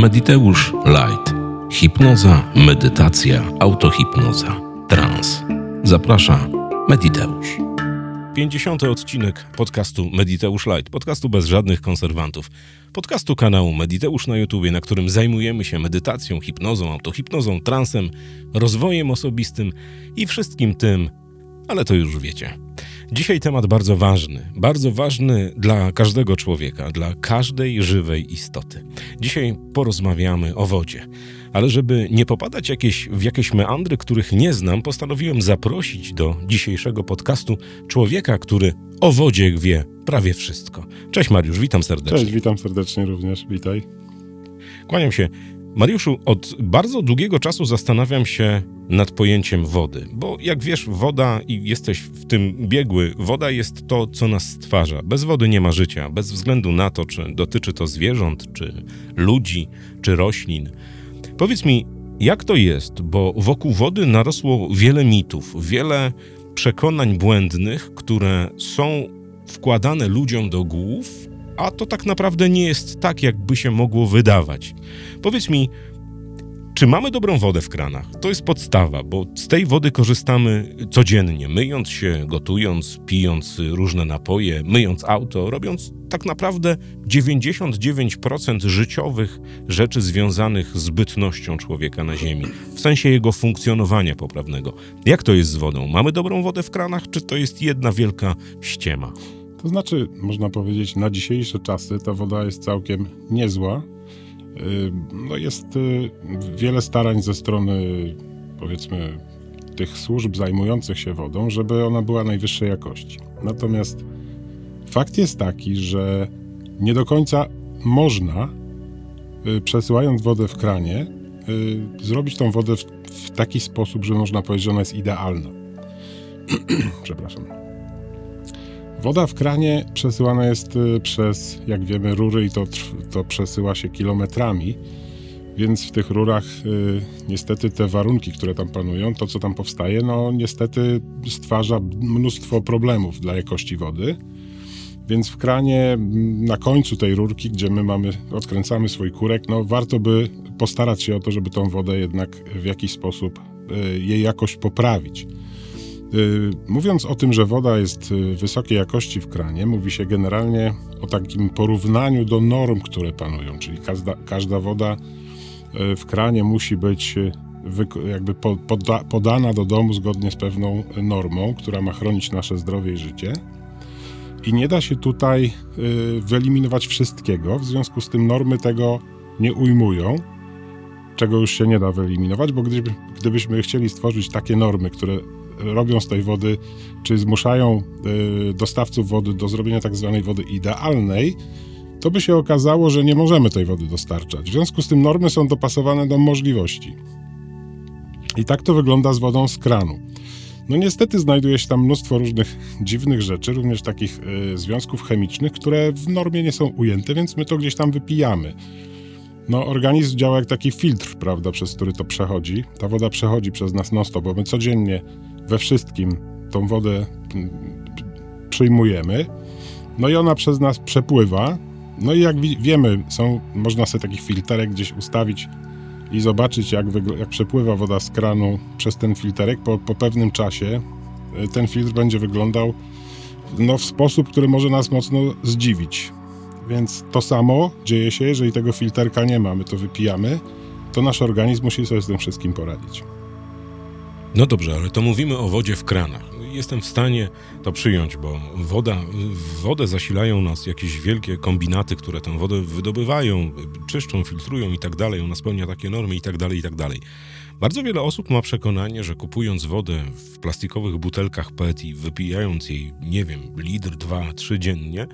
Mediteusz Light. Hipnoza, medytacja, autohipnoza, trans. Zaprasza Mediteusz. 50. odcinek podcastu Mediteusz Light, podcastu bez żadnych konserwantów, podcastu kanału Mediteusz na YouTubie, na którym zajmujemy się medytacją, hipnozą, autohipnozą, transem, rozwojem osobistym i wszystkim tym, ale to już wiecie. Dzisiaj temat bardzo ważny, bardzo ważny dla każdego człowieka, dla każdej żywej istoty. Dzisiaj porozmawiamy o wodzie. Ale żeby nie popadać jakieś, w jakieś meandry, których nie znam, postanowiłem zaprosić do dzisiejszego podcastu człowieka, który o wodzie wie prawie wszystko. Cześć Mariusz, witam serdecznie. Cześć, witam serdecznie również, witaj. Kłaniam się. Mariuszu, od bardzo długiego czasu zastanawiam się nad pojęciem wody, bo jak wiesz, woda i jesteś w tym biegły, woda jest to, co nas stwarza. Bez wody nie ma życia, bez względu na to, czy dotyczy to zwierząt, czy ludzi, czy roślin. Powiedz mi, jak to jest, bo wokół wody narosło wiele mitów, wiele przekonań błędnych, które są wkładane ludziom do głów, a to tak naprawdę nie jest tak, jakby się mogło wydawać. Powiedz mi, czy mamy dobrą wodę w kranach? To jest podstawa, bo z tej wody korzystamy codziennie, myjąc się, gotując, pijąc różne napoje, myjąc auto, robiąc tak naprawdę 99% życiowych rzeczy związanych z bytnością człowieka na Ziemi, w sensie jego funkcjonowania poprawnego. Jak to jest z wodą? Mamy dobrą wodę w kranach, czy to jest jedna wielka ściema? To znaczy, można powiedzieć, na dzisiejsze czasy ta woda jest całkiem niezła. No jest y, wiele starań ze strony, powiedzmy, tych służb zajmujących się wodą, żeby ona była najwyższej jakości. Natomiast fakt jest taki, że nie do końca można, y, przesyłając wodę w kranie, zrobić tą wodę w, w taki sposób, że można powiedzieć, że ona jest idealna. Przepraszam. Woda w kranie przesyłana jest y, przez, jak wiemy, rury i to, to przesyła się kilometrami, więc w tych rurach y, niestety te warunki, które tam panują, to co tam powstaje, no niestety stwarza mnóstwo problemów dla jakości wody. Więc w kranie na końcu tej rurki, gdzie my mamy, odkręcamy swój kurek, no warto by postarać się o to, żeby tą wodę jednak w jakiś sposób y, jej jakość poprawić. Y, mówiąc o tym, że woda jest y, wysokiej jakości w kranie, mówi się generalnie o takim porównaniu do norm, które panują, czyli każda, każda woda y, w kranie musi być jakby poda, podana do domu zgodnie z pewną normą, która ma chronić nasze zdrowie i życie. I nie da się tutaj wyeliminować wszystkiego, w związku z tym normy tego nie ujmują, czego już się nie da wyeliminować, bo gdyby, gdybyśmy chcieli stworzyć takie normy, które robią z tej wody, czy zmuszają y, dostawców wody do zrobienia tak zwanej wody idealnej, to by się okazało, że nie możemy tej wody dostarczać. W związku z tym normy są dopasowane do możliwości. I tak to wygląda z wodą z kranu. No niestety znajduje się tam mnóstwo różnych dziwnych rzeczy, również takich y, związków chemicznych, które w normie nie są ujęte, więc my to gdzieś tam wypijamy. No, organizm działa jak taki filtr, prawda, przez który to przechodzi. Ta woda przechodzi przez nas non-stop, bo my codziennie we wszystkim tą wodę przyjmujemy. No i ona przez nas przepływa. No i jak wiemy, są, można sobie taki filterek gdzieś ustawić i zobaczyć, jak, jak przepływa woda z kranu przez ten filterek. Po, po pewnym czasie y, ten filtr będzie wyglądał no, w sposób, który może nas mocno zdziwić. Więc to samo dzieje się, jeżeli tego filterka nie ma, my to wypijamy, to nasz organizm musi sobie z tym wszystkim poradzić. No dobrze, ale to mówimy o wodzie w kranach. Jestem w stanie to przyjąć, bo woda, wodę zasilają nas jakieś wielkie kombinaty, które tę wodę wydobywają, czyszczą, filtrują i tak dalej. Ona spełnia takie normy i tak dalej, i tak dalej. Bardzo wiele osób ma przekonanie, że kupując wodę w plastikowych butelkach PET i wypijając jej, nie wiem, litr, dwa, trzy dziennie,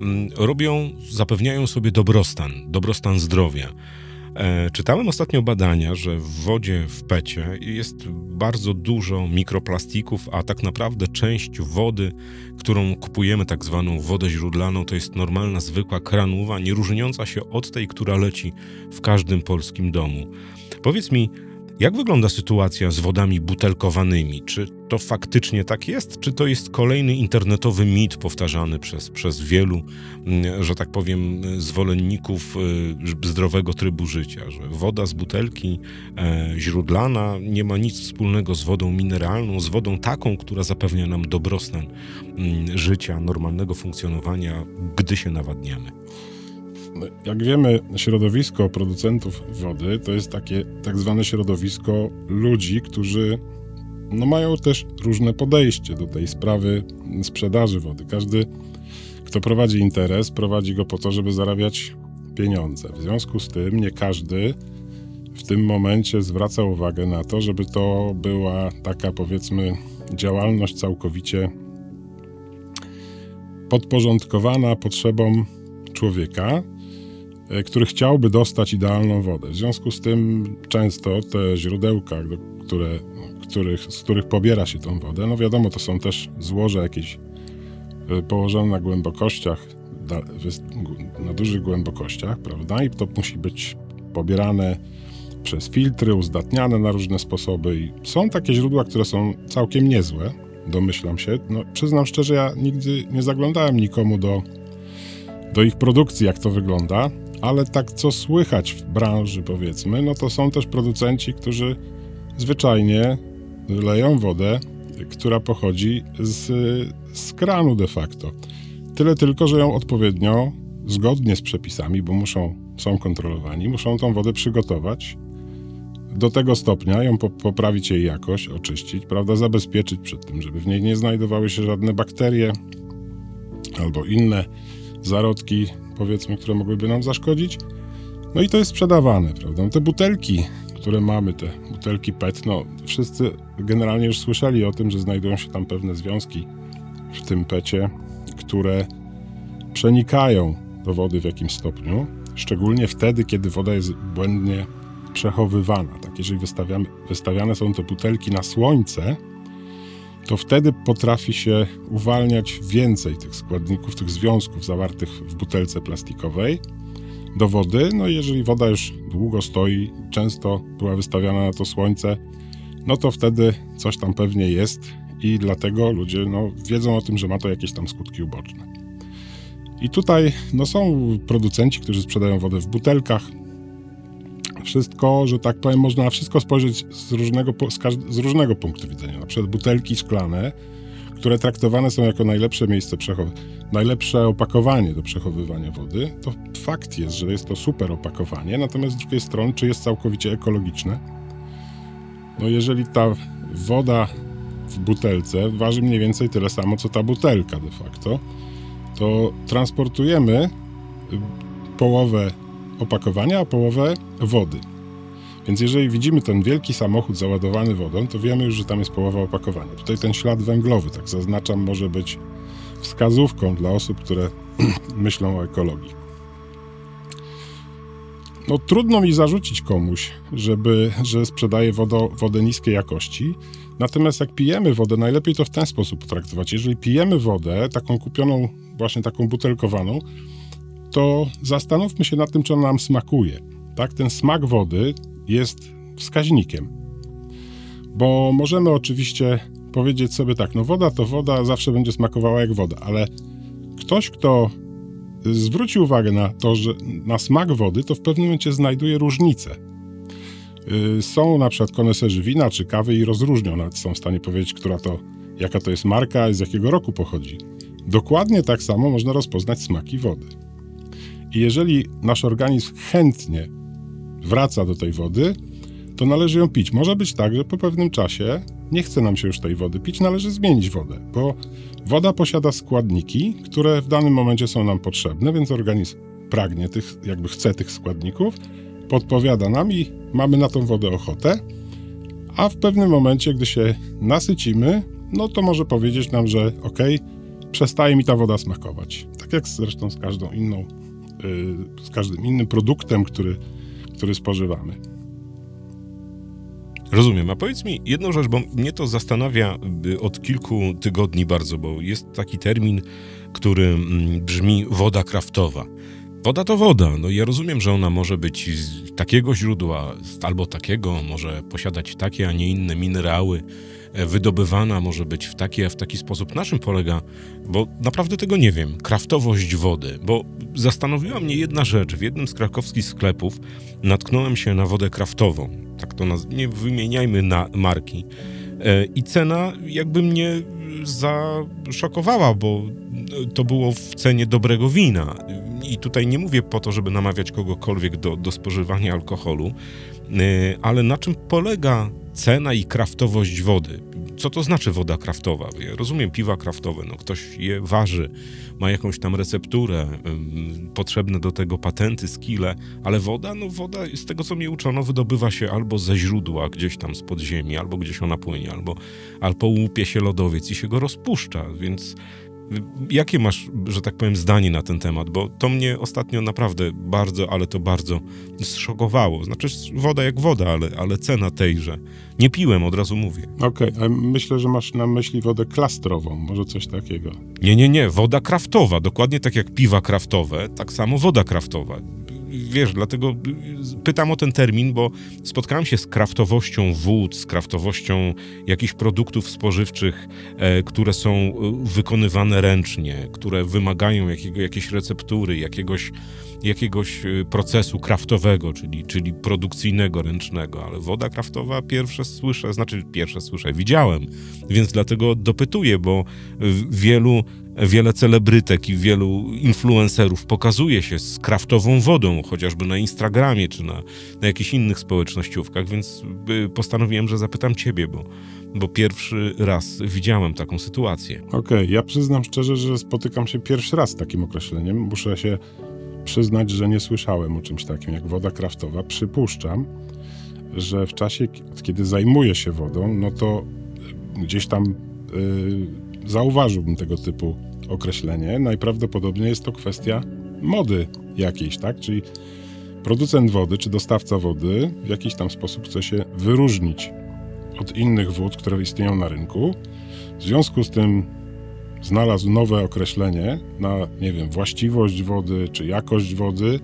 mm, robią, zapewniają sobie dobrostan, dobrostan zdrowia. E, czytałem ostatnio badania, że w wodzie w pecie jest bardzo dużo mikroplastików, a tak naprawdę część wody, którą kupujemy, tak zwaną wodę źródlaną, to jest normalna, zwykła kranuwa, nie różniąca się od tej, która leci w każdym polskim domu. Powiedz mi, jak wygląda sytuacja z wodami butelkowanymi? Czy to faktycznie tak jest, czy to jest kolejny internetowy mit powtarzany przez, przez wielu, mm, że tak powiem, zwolenników y, zdrowego trybu życia, że woda z butelki e, źródlana nie ma nic wspólnego z wodą mineralną, z wodą taką, która zapewnia nam dobrostan mm, życia, normalnego funkcjonowania, gdy się nawadniamy. Jak wiemy, środowisko producentów wody to jest takie tak zwane środowisko ludzi, którzy no, mają też różne podejście do tej sprawy sprzedaży wody. Każdy, kto prowadzi interes, prowadzi go po to, żeby zarabiać pieniądze. W związku z tym nie każdy w tym momencie zwraca uwagę na to, żeby to była taka powiedzmy działalność całkowicie podporządkowana potrzebom człowieka, który chciałby dostać idealną wodę. W związku z tym często te źródełka, które, których, z których pobiera się tą wodę, no wiadomo, to są też złoże jakieś e, położone na głębokościach, na dużych głębokościach, prawda? I to musi być pobierane przez filtry, uzdatniane na różne sposoby. I są takie źródła, które są całkiem niezłe, domyślam się. No, przyznam szczerze, ja nigdy nie zaglądałem nikomu do, do ich produkcji, jak to wygląda, ale tak co słychać w branży, powiedzmy, no to są też producenci, którzy zwyczajnie leją wodę, która pochodzi z, z kranu de facto. Tyle tylko, że ją odpowiednio, zgodnie z przepisami, bo muszą, są kontrolowani, muszą tą wodę przygotować do tego stopnia, ją poprawić jej jakość, oczyścić, prawda, zabezpieczyć przed tym, żeby w niej nie znajdowały się żadne bakterie albo inne zarodki, powiedzmy, które mogłyby nam zaszkodzić. No i to jest sprzedawane, prawda. Te butelki, które mamy, te butelki PET, no wszyscy generalnie już słyszeli o tym, że znajdują się tam pewne związki w tym PETie, które przenikają do wody w jakimś stopniu, szczególnie wtedy, kiedy woda jest błędnie przechowywana. Tak, jeżeli wystawiane są te butelki na słońce, to wtedy potrafi się uwalniać więcej tych składników, tych związków zawartych w butelce plastikowej do wody. No i jeżeli woda już długo stoi, często była wystawiana na to słońce, no to wtedy coś tam pewnie jest i dlatego ludzie no, wiedzą o tym, że ma to jakieś tam skutki uboczne. I tutaj no, są producenci, którzy sprzedają wodę w butelkach. Wszystko, że tak powiem, można na wszystko spojrzeć z różnego, z, z różnego punktu widzenia. Na przykład butelki szklane, które traktowane są jako najlepsze miejsce przechowywania, najlepsze opakowanie do przechowywania wody, to fakt jest, że jest to super opakowanie, natomiast z drugiej strony, czy jest całkowicie ekologiczne? No jeżeli ta woda w butelce waży mniej więcej tyle samo, co ta butelka de facto, to transportujemy połowę opakowania, a połowę wody. Więc jeżeli widzimy ten wielki samochód załadowany wodą, to wiemy już, że tam jest połowa opakowania. Tutaj ten ślad węglowy, tak zaznaczam, może być wskazówką dla osób, które myślą o ekologii. No, trudno mi zarzucić komuś, żeby, że sprzedaje wodo, wodę niskiej jakości. Natomiast jak pijemy wodę, najlepiej to w ten sposób potraktować. Jeżeli pijemy wodę, taką kupioną, właśnie taką butelkowaną, to zastanówmy się nad tym, czy nam smakuje. Tak, ten smak wody jest wskaźnikiem. Bo możemy oczywiście powiedzieć sobie tak, no woda to woda, zawsze będzie smakowała jak woda, ale ktoś, kto zwróci uwagę na to, że na smak wody, to w pewnym momencie znajduje różnice. Y, są na przykład koneserzy wina czy kawy i rozróżnią, nawet są w stanie powiedzieć, która to, jaka to jest marka z jakiego roku pochodzi. Dokładnie tak samo można rozpoznać smaki wody. I jeżeli nasz organizm chętnie wraca do tej wody, to należy ją pić. Może być tak, że po pewnym czasie nie chce nam się już tej wody pić, należy zmienić wodę, bo woda posiada składniki, które w danym momencie są nam potrzebne, więc organizm pragnie tych, jakby chce tych składników, podpowiada nam i mamy na tą wodę ochotę, a w pewnym momencie, gdy się nasycimy, no to może powiedzieć nam, że ok, przestaje mi ta woda smakować. Tak jak zresztą z każdą inną, z każdym innym produktem, który, który spożywamy. Rozumiem. A powiedz mi jedną rzecz, bo mnie to zastanawia y, od kilku tygodni bardzo, bo jest taki termin, który mm, brzmi woda kraftowa. Woda to woda. No ja rozumiem, że ona może być z takiego źródła albo takiego, może posiadać takie, a nie inne minerały. e, Wydobywana może być w taki, a w taki sposób. Na czym polega? Bo naprawdę tego nie wiem. Kraftowość wody. Bo zastanowiła mnie jedna rzecz. W jednym z krakowskich sklepów natknąłem się na wodę kraftową. Tak to naz- nie wymieniajmy na marki. E, I cena jakby mnie zaszokowała, bo to było w cenie dobrego wina. I tutaj nie mówię po to, żeby namawiać kogokolwiek do, do spożywania alkoholu, e, ale na czym polega cena i kraftowość wody? Co to znaczy woda kraftowa? Ja rozumiem piwa kraftowe, no ktoś je waży, ma jakąś tam recepturę, ym, potrzebne do tego patenty, skille, ale woda, no woda z tego co mnie uczono wydobywa się albo ze źródła gdzieś tam z podziemi, albo gdzieś ona płynie, albo, albo łupie się lodowiec i się go rozpuszcza, więc y, jakie masz, że tak powiem, zdanie na ten temat? Bo to mnie ostatnio naprawdę bardzo, ale to bardzo zszokowało. Znaczy woda jak woda, ale, ale cena tejże. Nie piłem, od razu mówię. Okej, a myślę, że masz na myśli wodę klastrową, może coś takiego. Nie, nie, nie, woda kraftowa, dokładnie tak jak piwa kraftowe, tak samo woda kraftowa. Wiesz, dlatego pytam o ten termin, bo spotkałem się z kraftowością wód, z kraftowością jakichś produktów spożywczych, e, które są e, wykonywane ręcznie, które wymagają jakiego, jakiejś receptury, jakiegoś, jakiegoś e, procesu kraftowego, czyli, czyli produkcyjnego, ręcznego, ale woda kraftowa pierwsze słyszę, znaczy pierwsze słyszę, widziałem, więc dlatego dopytuję, bo wielu wiele celebrytek i wielu influencerów pokazuje się z kraftową wodą, chociażby na Instagramie czy na, na jakichś innych społecznościówkach, więc y, postanowiłem, że zapytam ciebie, bo, bo pierwszy raz widziałem taką sytuację. Okej, ja przyznam szczerze, że spotykam się pierwszy raz z takim określeniem. Muszę się przyznać, że nie słyszałem o czymś takim jak woda kraftowa. Przypuszczam, że w czasie, kiedy zajmuję się wodą, no to y, gdzieś tam y, zauważyłbym tego typu określenie. Najprawdopodobniej jest to kwestia mody jakiejś, tak? Czyli producent wody czy dostawca wody w jakiś tam sposób chce się wyróżnić od innych wód, które istnieją na rynku. W związku z tym znalazł nowe określenie na, nie wiem, właściwość wody czy jakość wody.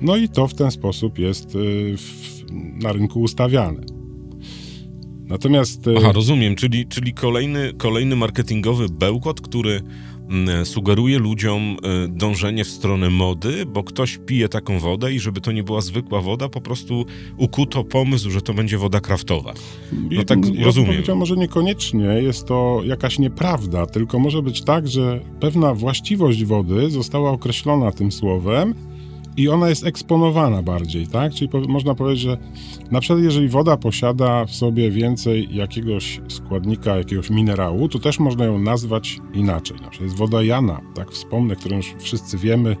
No i to w ten sposób jest y, na rynku ustawiane. Natomiast y, Aha, rozumiem, czyli, czyli kolejny, kolejny marketingowy bełkot, który mm, sugeruje ludziom y, dążenie w stronę mody, bo ktoś pije taką wodę i żeby to nie była zwykła woda, po prostu ukuto pomysł, że to będzie woda kraftowa. No tak ja bym rozumiem. powiedział, może niekoniecznie jest to jakaś nieprawda, tylko może być tak, że pewna właściwość wody została określona tym słowem i ona jest eksponowana bardziej, tak? Czyli po, można powiedzieć, że na przykład jeżeli woda posiada w sobie więcej jakiegoś składnika, jakiegoś minerału, to też można ją nazwać inaczej. Na przykład jest woda Jana, tak wspomnę, którą już wszyscy wiemy,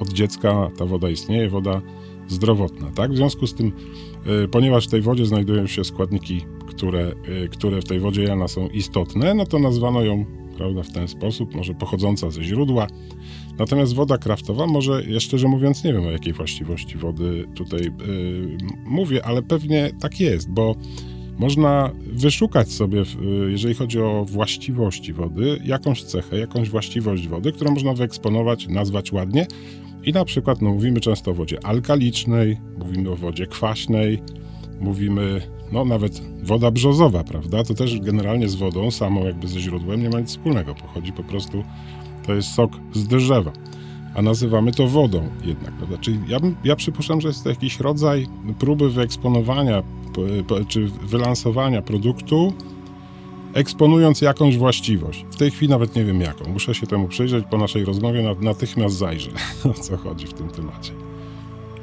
od dziecka ta woda istnieje, woda zdrowotna, tak? W związku z tym, y, ponieważ w tej wodzie znajdują się składniki, które, y, które w tej wodzie Jana są istotne, no to nazwano ją, prawda, w ten sposób, może pochodząca ze źródła. Natomiast woda kraftowa, może, ja szczerze mówiąc, nie wiem o jakiej właściwości wody tutaj y, mówię, ale pewnie tak jest, bo można wyszukać sobie, y, jeżeli chodzi o właściwości wody, jakąś cechę, jakąś właściwość wody, którą można wyeksponować, nazwać ładnie. I na przykład no, mówimy często o wodzie alkalicznej, mówimy o wodzie kwaśnej, mówimy, no nawet woda brzozowa, prawda? To też generalnie z wodą samą, jakby ze źródłem, nie ma nic wspólnego. Pochodzi po prostu, to jest sok z drzewa. A nazywamy to wodą jednak, prawda? Czyli ja, ja przypuszczam, że jest to jakiś rodzaj próby wyeksponowania czy wylansowania produktu, eksponując jakąś właściwość. W tej chwili nawet nie wiem jaką. Muszę się temu przyjrzeć po naszej rozmowie, na- natychmiast zajrzę, o co chodzi w tym temacie.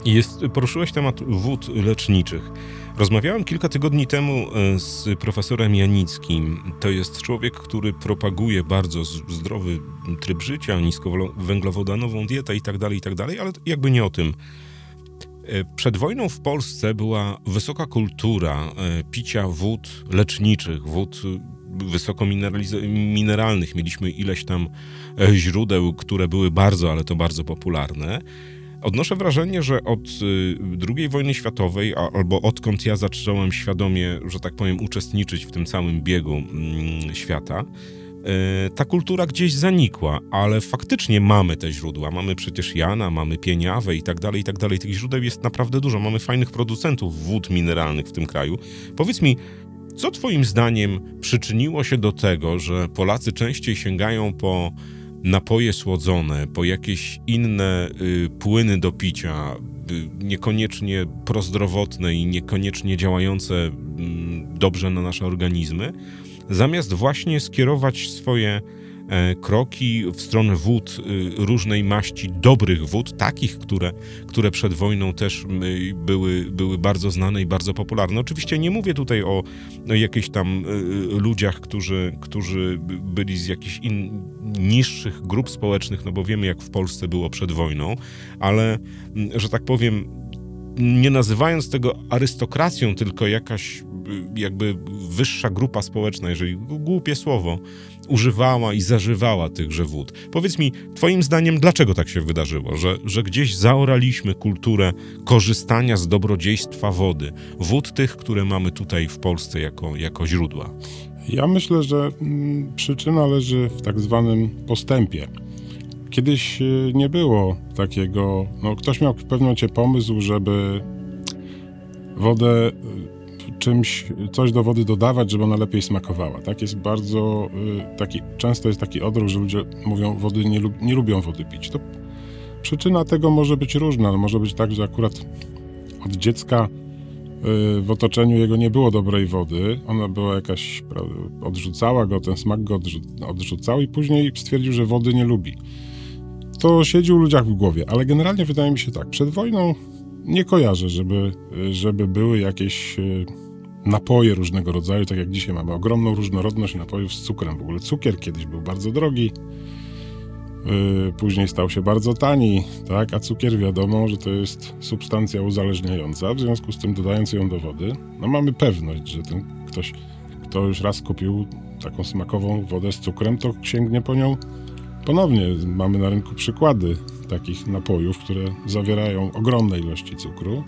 Jest, poruszyłeś temat wód leczniczych. Rozmawiałem kilka tygodni temu e, z profesorem Janickim. To jest człowiek, który propaguje bardzo zdrowy tryb życia, niskowęglowodanową dietę i tak dalej, i tak ale jakby nie o tym. E, Przed wojną w Polsce była wysoka kultura e, picia wód leczniczych, wód wysoko mineralnych. Mieliśmy ileś tam źródeł, które były bardzo, ale to bardzo popularne. Odnoszę wrażenie, że od y, II wojny światowej, albo odkąd ja zacząłem świadomie, że tak powiem, uczestniczyć w tym całym biegu mm, świata, e, ta kultura gdzieś zanikła, ale faktycznie mamy te źródła. Mamy przecież Jana, mamy Pieniawę i tak dalej, i tak dalej. Tych źródeł jest naprawdę dużo. Mamy fajnych producentów wód mineralnych w tym kraju. Powiedz mi, co Twoim zdaniem przyczyniło się do tego, że Polacy częściej sięgają po napoje słodzone, po jakieś inne y, płyny do picia, y, niekoniecznie prozdrowotne i niekoniecznie działające y, dobrze na nasze organizmy, zamiast właśnie skierować swoje kroki w stronę wód y, różnej maści, dobrych wód, takich, które, które przed wojną też y, były, były bardzo znane i bardzo popularne. Oczywiście nie mówię tutaj o, jakichś tam ludziach, którzy, którzy byli z jakichś in, niższych grup społecznych, no bo wiemy, jak w Polsce było przed wojną, ale, że tak powiem, nie nazywając tego arystokracją, tylko jakaś jakby wyższa grupa społeczna, jeżeli głupie słowo, używała i zażywała tychże wód. Powiedz mi, Twoim zdaniem, dlaczego tak się wydarzyło, że, że gdzieś zaoraliśmy kulturę korzystania z dobrodziejstwa wody, wód tych, które mamy tutaj w Polsce jako, jako źródła? Ja myślę, że mm, przyczyna leży w tak zwanym postępie. Kiedyś y, nie było takiego, no ktoś miał pewnym momencie pomysł, żeby wodę y, czymś, coś do wody dodawać, żeby ona lepiej smakowała. Tak jest bardzo y, taki, często jest taki odruch, że ludzie mówią, wody nie, nie lubią wody pić. To przyczyna tego może być różna. Może być tak, że akurat od dziecka y, w otoczeniu jego nie było dobrej wody. Ona była jakaś, odrzucała go, ten smak go odrzucał i później stwierdził, że wody nie lubi. To siedzi u ludziach w głowie, ale generalnie wydaje mi się tak, przed wojną nie kojarzę, żeby, żeby były jakieś y, napoje różnego rodzaju, tak jak dzisiaj mamy ogromną różnorodność napojów z cukrem. W ogóle cukier kiedyś był bardzo drogi, yy, później stał się bardzo tani, tak? A cukier wiadomo, że to jest substancja uzależniająca, w związku z tym dodając ją do wody, no mamy pewność, że ten ktoś, kto już raz kupił taką smakową wodę z cukrem, to sięgnie po nią ponownie. Mamy na rynku przykłady takich napojów, które zawierają ogromne ilości cukru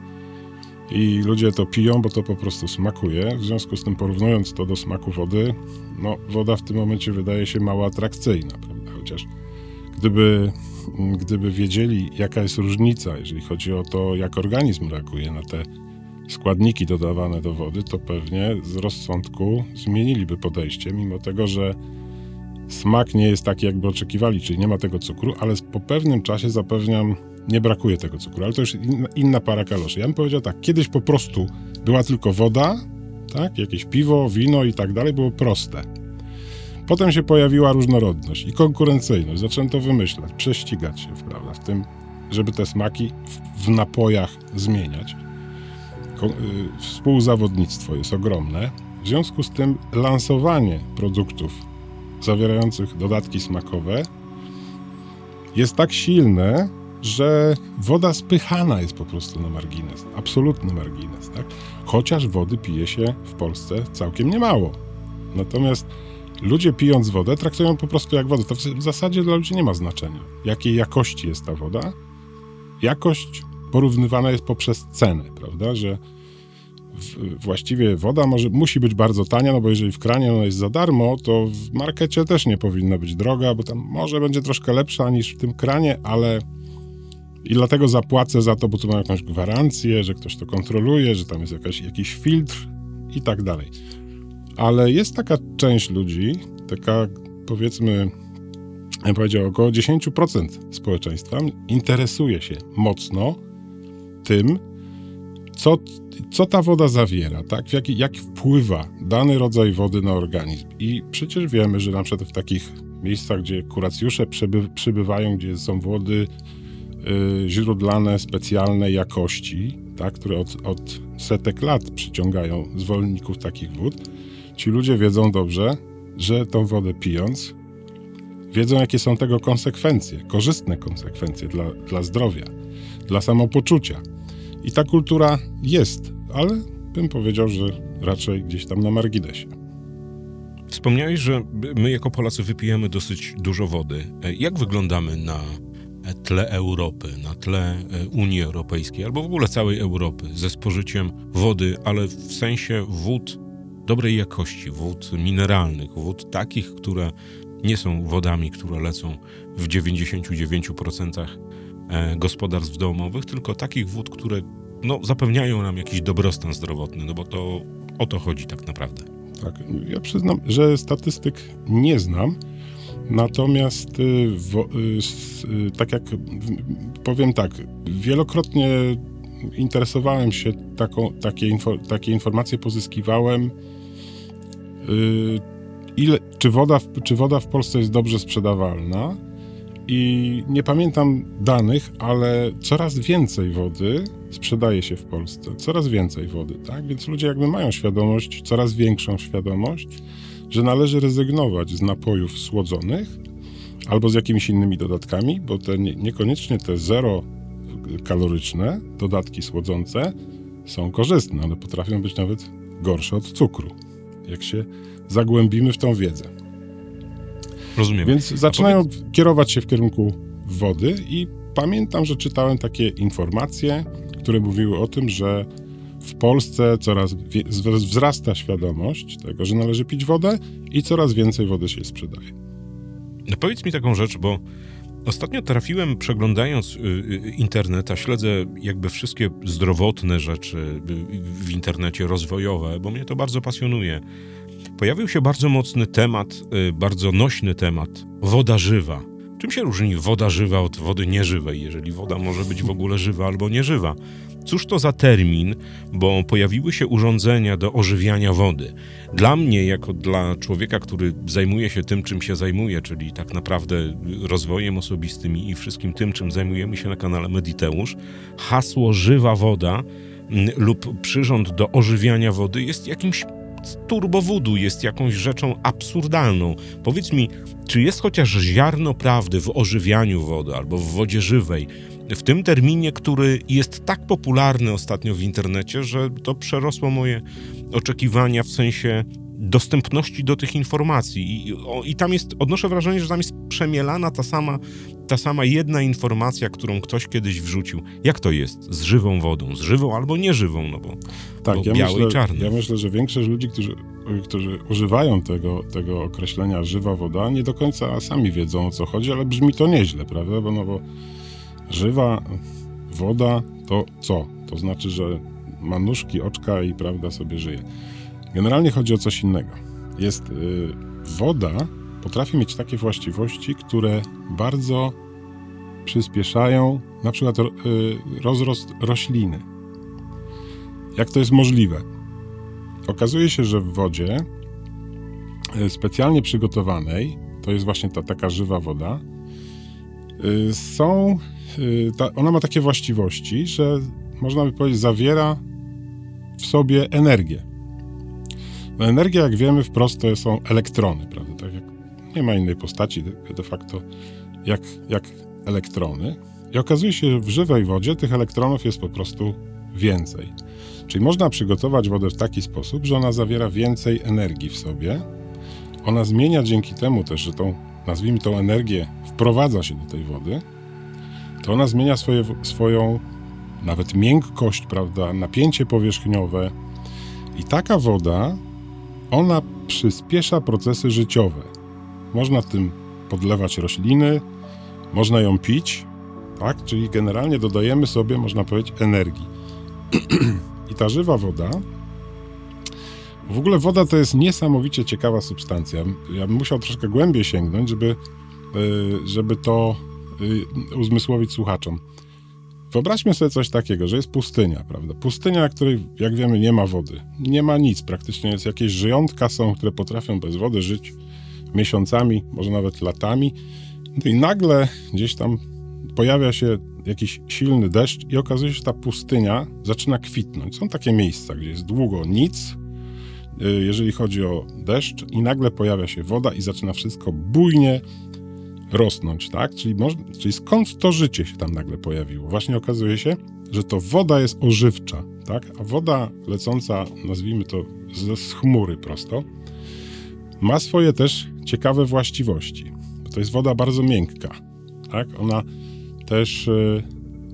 i ludzie to piją, bo to po prostu smakuje. W związku z tym, porównując to do smaku wody, no, woda w tym momencie wydaje się mało atrakcyjna, prawda? Chociaż gdyby, gdyby wiedzieli, jaka jest różnica, jeżeli chodzi o to, jak organizm reaguje na te składniki dodawane do wody, to pewnie z rozsądku zmieniliby podejście, mimo tego, że smak nie jest taki, jakby oczekiwali, czyli nie ma tego cukru, ale po pewnym czasie zapewniam nie brakuje tego cukru, ale to już inna, inna para kaloszy. Ja bym powiedział tak, kiedyś po prostu była tylko woda, tak, jakieś piwo, wino i tak dalej, było proste. Potem się pojawiła różnorodność i konkurencyjność. Zaczęto wymyślać, prześcigać się, prawda, w tym, żeby te smaki w, w napojach zmieniać. Ko y, współzawodnictwo jest ogromne. W związku z tym lansowanie produktów zawierających dodatki smakowe jest tak silne, że woda spychana jest po prostu na margines, absolutny margines, tak? Chociaż wody pije się w Polsce całkiem niemało. Natomiast ludzie pijąc wodę traktują po prostu jak wodę. To w zasadzie dla ludzi nie ma znaczenia, jakiej jakości jest ta woda. Jakość porównywana jest poprzez cenę, prawda? Że właściwie woda może, musi być bardzo tania, no bo jeżeli w kranie ona jest za darmo, to w markecie też nie powinna być droga, bo tam może będzie troszkę lepsza niż w tym kranie, ale i dlatego zapłacę za to, bo tu mam jakąś gwarancję, że ktoś to kontroluje, że tam jest jakaś, jakiś filtr i tak dalej. Ale jest taka część ludzi, taka powiedzmy, ja powiedział, około 10% społeczeństwa interesuje się mocno tym, co, co ta woda zawiera, tak? Jak, jak wpływa dany rodzaj wody na organizm. I przecież wiemy, że na przykład w takich miejscach, gdzie kuracjusze przyby, przybywają, gdzie są wody źródlane, specjalnej jakości, tak? które od, od setek lat przyciągają zwolenników takich wód, ci ludzie wiedzą dobrze, że tą wodę pijąc, wiedzą, jakie są tego konsekwencje, korzystne konsekwencje dla, dla zdrowia, dla samopoczucia. I ta kultura jest, ale bym powiedział, że raczej gdzieś tam na marginesie. Wspomniałeś, że my jako Polacy wypijemy dosyć dużo wody. Jak wyglądamy na tle Europy, na tle e, Unii Europejskiej albo w ogóle całej Europy ze spożyciem wody, ale w sensie wód dobrej jakości, wód mineralnych, wód takich, które nie są wodami, które lecą w 99% e, gospodarstw domowych, tylko takich wód, które no, zapewniają nam jakiś dobrostan zdrowotny, no bo to o to chodzi tak naprawdę. Tak, ja przyznam, że statystyk nie znam, natomiast y, wo, y, y, tak jak w- powiem tak, wielokrotnie interesowałem się taką, takie, takie informacje pozyskiwałem. Ile, czy, woda w, czy woda w Polsce jest dobrze sprzedawalna? I nie pamiętam danych, ale coraz więcej wody sprzedaje się w Polsce. Coraz więcej wody, tak? Więc ludzie jakby mają świadomość, coraz większą świadomość, że należy rezygnować z napojów słodzonych albo z jakimiś innymi dodatkami, bo te nie, niekoniecznie te zero kaloryczne dodatki słodzące są korzystne, ale potrafią być nawet gorsze od cukru, jak się zagłębimy w tą wiedzę. Rozumiem. Więc zaczynają kierować się w kierunku wody i pamiętam, że czytałem takie informacje, które mówiły o tym, że w Polsce coraz wzrasta świadomość tego, że należy pić wodę i coraz więcej wody się sprzedaje. No powiedz mi taką rzecz, bo ostatnio trafiłem, przeglądając y, y, internet, a śledzę jakby wszystkie zdrowotne rzeczy y, w internecie, rozwojowe, bo mnie to bardzo pasjonuje. Pojawił się bardzo mocny temat, bardzo nośny temat woda żywa. Czym się różni woda żywa od wody nieżywej, jeżeli woda może być w ogóle żywa albo nieżywa? Cóż to za termin, bo pojawiły się urządzenia do ożywiania wody. Dla mnie, jako dla człowieka, który zajmuje się tym, czym się zajmuje, czyli tak naprawdę rozwojem osobistym i wszystkim tym, czym zajmujemy się na kanale Mediteusz, hasło żywa woda mm, lub przyrząd do ożywiania wody jest jakimś turbowodu, jest jakąś rzeczą absurdalną. Powiedz mi, czy jest chociaż ziarno prawdy w ożywianiu wody albo w wodzie żywej, w tym terminie, który jest tak popularny ostatnio w internecie, że to przerosło moje oczekiwania w sensie dostępności do tych informacji. I, o, I tam jest, odnoszę wrażenie, że tam jest przemielana ta sama, ta sama jedna informacja, którą ktoś kiedyś wrzucił. Jak to jest z żywą wodą? Z żywą albo nieżywą, no bo Tak, Bo ja białe myślę, i czarne. ja myślę, że większość ludzi, którzy, którzy używają tego, tego określenia żywa woda, nie do końca sami wiedzą o co chodzi, ale brzmi to nieźle, prawda? Bo, no bo żywa woda to co? To znaczy, że ma nóżki, oczka i prawda sobie żyje. Generalnie chodzi o coś innego. Jest y, woda potrafi mieć takie właściwości, które bardzo przyspieszają na przykład y, rozrost rośliny. Jak to jest możliwe? Okazuje się, że w wodzie y, specjalnie przygotowanej, to jest właśnie ta taka żywa woda, y, są, ta, ona ma takie właściwości, że można by powiedzieć, zawiera w sobie energię. Energia, jak wiemy, wprost to są elektrony, prawda? Tak jak nie ma innej postaci de facto jak, jak elektrony. I okazuje się, że w żywej wodzie tych elektronów jest po prostu więcej. Czyli można przygotować wodę w taki sposób, że ona zawiera więcej energii w sobie. Ona zmienia dzięki temu też, że tą, nazwijmy tą energię, wprowadza się do tej wody, to ona zmienia swoje, swoją nawet miękkość, prawda, napięcie powierzchniowe. I taka woda, ona przyspiesza procesy życiowe. Można tym podlewać rośliny, można ją pić, tak? Czyli generalnie dodajemy sobie, można powiedzieć, energii. I ta żywa woda, w ogóle woda to jest niesamowicie ciekawa substancja. Ja bym musiał troszkę głębiej sięgnąć, żeby, y, żeby to y, uzmysłowić słuchaczom. Wyobraźmy sobie coś takiego, że jest pustynia, prawda? Pustynia, której, jak wiemy, nie ma wody. Nie ma nic, praktycznie jest jakieś żyjątka są, które potrafią bez wody żyć miesiącami, może nawet latami. No I nagle gdzieś tam pojawia się jakiś silny deszcz i okazuje się, że ta pustynia zaczyna kwitnąć. Są takie miejsca, gdzie jest długo nic, y, jeżeli chodzi o deszcz, i nagle pojawia się woda i zaczyna wszystko bujnie rosnąć, tak? Czyli, czyli skąd to życie się tam nagle pojawiło? Właśnie okazuje się, że to woda jest ożywcza, tak? A woda lecąca, nazwijmy to z, z chmury prosto, ma swoje też ciekawe właściwości. To jest woda bardzo miękka, tak? Ona też y,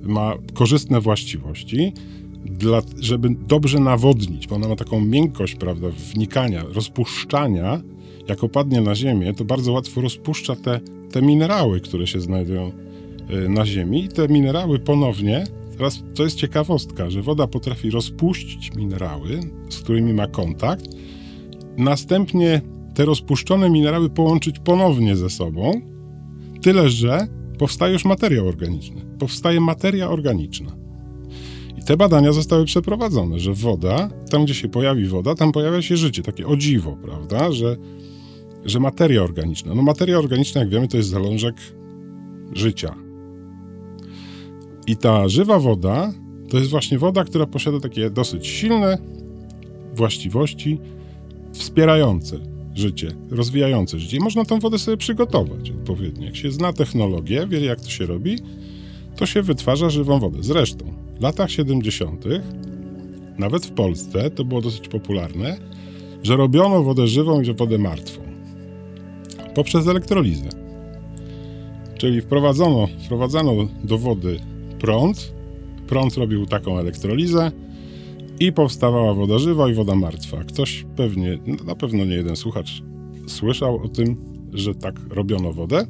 ma korzystne właściwości, dla, żeby dobrze nawodnić, bo ona ma taką miękkość, prawda, wnikania, rozpuszczania. jak opadnie na ziemię, to bardzo łatwo rozpuszcza te, te minerały, które się znajdują y, na ziemi. I te minerały ponownie, teraz to jest ciekawostka, że woda potrafi rozpuścić minerały, z którymi ma kontakt, następnie te rozpuszczone minerały połączyć ponownie ze sobą, tyle że powstaje już materiał organiczny. Powstaje materia organiczna. Te badania zostały przeprowadzone, że woda, tam gdzie się pojawi woda, tam pojawia się życie, takie o dziwo, prawda, że, że materia organiczna. No materia organiczna, jak wiemy, to jest zalążek życia. I ta żywa woda to jest właśnie woda, która posiada takie dosyć silne właściwości wspierające życie, rozwijające życie. I można tą wodę sobie przygotować odpowiednio. Jak się zna technologię, wie jak to się robi, to się wytwarza żywą wodę. Zresztą w latach 70., nawet w Polsce, to było dosyć popularne, że robiono wodę żywą i wodę martwą poprzez elektrolizę. Czyli wprowadzono, wprowadzano do wody prąd, prąd robił taką elektrolizę i powstawała woda żywa i woda martwa. Ktoś pewnie, na pewno nie jeden słuchacz słyszał o tym, że tak robiono wodę.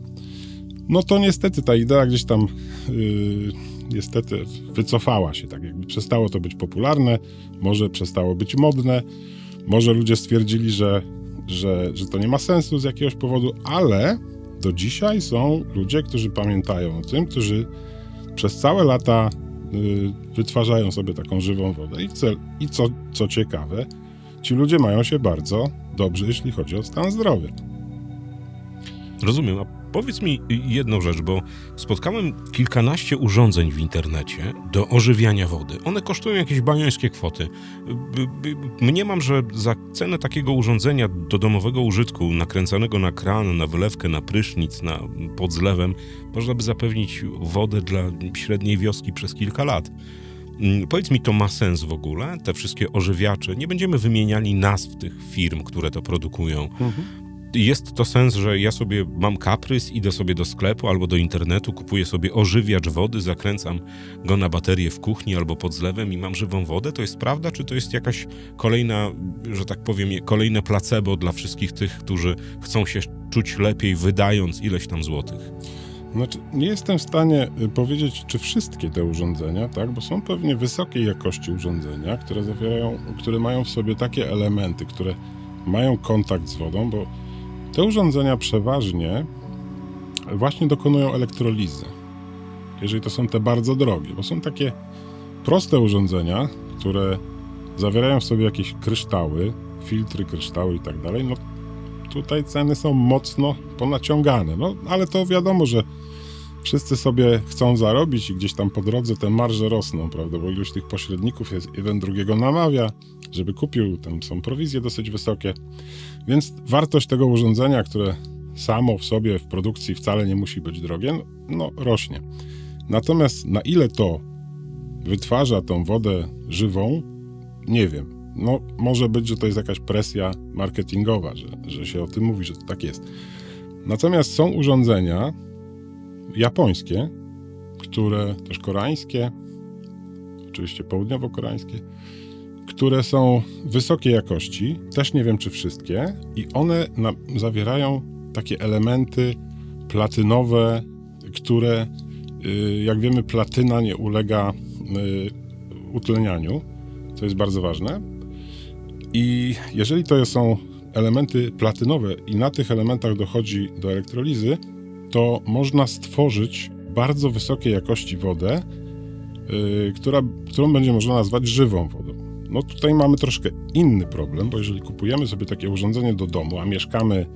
No to niestety ta idea gdzieś tam yy, niestety wycofała się, tak jakby przestało to być popularne, może przestało być modne, może ludzie stwierdzili, że, że, że to nie ma sensu z jakiegoś powodu, ale do dzisiaj są ludzie, którzy pamiętają o tym, którzy przez całe lata y, wytwarzają sobie taką żywą wodę. I, cel, i co, co ciekawe, ci ludzie mają się bardzo dobrze, jeśli chodzi o stan zdrowia. Rozumiem. Powiedz mi jedną rzecz, bo spotkałem kilkanaście urządzeń w internecie do ożywiania wody. One kosztują jakieś bajońskie kwoty. Mniemam, że za cenę takiego urządzenia do domowego użytku, nakręcanego na kran, na wylewkę, na prysznic, na pod zlewem, można by zapewnić wodę dla średniej wioski przez kilka lat. Mm, Powiedz mi, to ma sens w ogóle? Te wszystkie ożywiacze? Nie będziemy wymieniali nazw tych firm, które to produkują. Jest to sens, że ja sobie mam kaprys, idę sobie do sklepu albo do internetu, kupuję sobie ożywiacz wody, zakręcam go na baterię w kuchni albo pod zlewem i mam żywą wodę? To jest prawda, czy to jest jakaś kolejna, że tak powiem, kolejne placebo dla wszystkich tych, którzy chcą się czuć lepiej, wydając ileś tam złotych? Znaczy, nie jestem w stanie y, powiedzieć, czy wszystkie te urządzenia, tak, bo są pewnie wysokiej jakości urządzenia, które zawierają, które mają w sobie takie elementy, które mają kontakt z wodą, bo te urządzenia przeważnie właśnie dokonują elektrolizy. Jeżeli to są te bardzo drogie, bo są takie proste urządzenia, które zawierają w sobie jakieś kryształy, filtry, kryształy i tak dalej, no tutaj ceny są mocno ponaciągane. No, ale to wiadomo, że wszyscy sobie chcą zarobić i gdzieś tam po drodze te marże rosną, prawda? Bo ilość tych pośredników jest jeden drugiego namawia, żeby kupił, tam są prowizje dosyć wysokie. Więc wartość tego urządzenia, które samo w sobie w produkcji wcale nie musi być drogie, no rośnie. Natomiast na ile to wytwarza tą wodę żywą, nie wiem. No, może być, że to jest jakaś presja marketingowa, że, że się o tym mówi, że to tak jest. Natomiast są urządzenia japońskie, które też koreańskie, oczywiście południowo-koreańskie, które są wysokiej jakości, też nie wiem czy wszystkie, i one na, zawierają takie elementy platynowe, które, y, jak wiemy, platyna nie ulega y, utlenianiu, co jest bardzo ważne. I jeżeli to są elementy platynowe i na tych elementach dochodzi do elektrolizy, to można stworzyć bardzo wysokiej jakości wodę, yy, która, którą będzie można nazwać żywą wodą. No tutaj mamy troszkę inny problem, bo jeżeli kupujemy sobie takie urządzenie do domu, a mieszkamy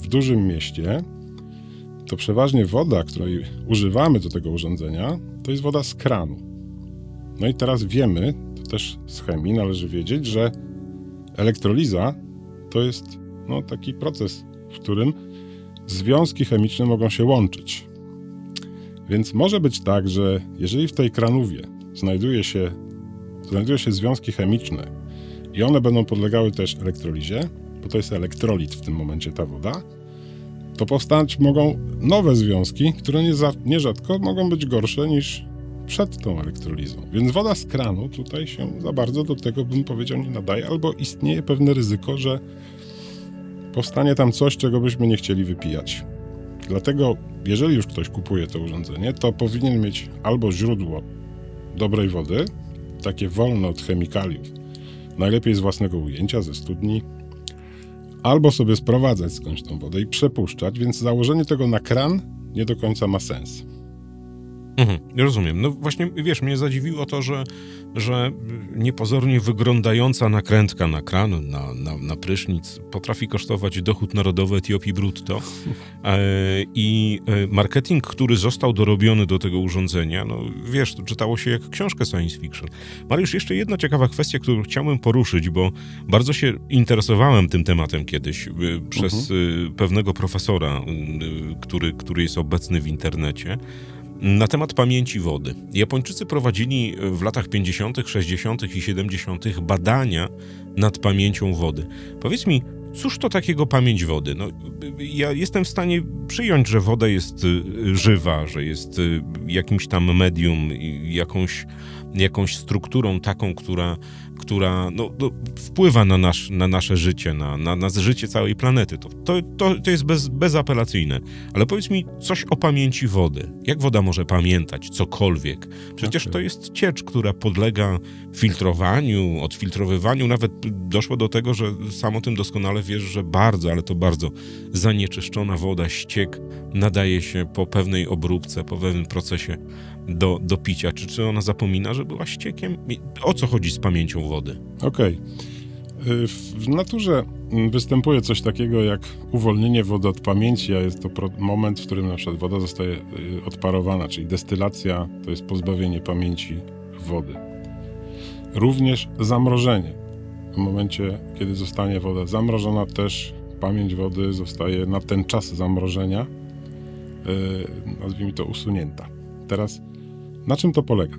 w dużym mieście, to przeważnie woda, której używamy do tego urządzenia, to jest woda z kranu. No i teraz wiemy, to też z chemii należy wiedzieć, że elektroliza to jest no, taki proces, w którym związki chemiczne mogą się łączyć. Więc może być tak, że jeżeli w tej kranówie znajduje się, znajdują się związki chemiczne i one będą podlegały też elektrolizie, bo to jest elektrolit w tym momencie ta woda, to powstać mogą nowe związki, które nie za, nierzadko mogą być gorsze niż przed tą elektrolizą. Więc woda z kranu tutaj się za bardzo do tego, bym powiedział, nie nadaje, albo istnieje pewne ryzyko, że powstanie tam coś, czego byśmy nie chcieli wypijać. Dlatego, jeżeli już ktoś kupuje to urządzenie, to powinien mieć albo źródło dobrej wody, takie wolne od chemikaliów, najlepiej z własnego ujęcia, ze studni, albo sobie sprowadzać skądś tą wodę i przepuszczać, więc założenie tego na kran nie do końca ma sens. Mhm, rozumiem. No właśnie, wiesz, mnie zadziwiło to, że, że niepozornie wyglądająca nakrętka na kran, na, na, na prysznic potrafi kosztować dochód narodowy Etiopii brutto e, i e, marketing, który został dorobiony do tego urządzenia, no wiesz, to czytało się jak książkę science fiction. Mariusz, jeszcze jedna ciekawa kwestia, którą chciałbym poruszyć, bo bardzo się interesowałem tym tematem kiedyś e, przez e, pewnego profesora, który, który jest obecny w internecie na temat pamięci wody. Japończycy prowadzili w latach 50., 60. i 70. badania nad pamięcią wody. Powiedz mi, cóż to takiego pamięć wody? No, ja jestem w stanie przyjąć, że woda jest y, żywa, że jest y, jakimś tam medium, jakąś, jakąś strukturą taką, która, która no, no, wpływa na, nasz, na nasze życie, na, na, na życie całej planety. To, to, to, to jest bez, bezapelacyjne. Ale powiedz mi coś o pamięci wody. Jak woda może pamiętać cokolwiek? Przecież Okej. to jest ciecz, która podlega filtrowaniu, odfiltrowywaniu. Nawet doszło do tego, że sam o tym doskonale wiesz, że bardzo, ale to bardzo zanieczyszczona woda, ściek nadaje się po pewnej obróbce, po pewnym procesie do, do picia. Czy, czy ona zapomina, że była ściekiem? O co chodzi z pamięcią wody? Okej. Y, W naturze mm, występuje coś takiego jak uwolnienie wody od pamięci, a jest to moment, w którym na przykład woda zostaje y, odparowana, czyli destylacja to jest pozbawienie pamięci wody. Również zamrożenie. W momencie, kiedy zostanie woda zamrożona, też pamięć wody zostaje na ten czas zamrożenia, y, nazwijmy to, usunięta. Teraz, na czym to polega?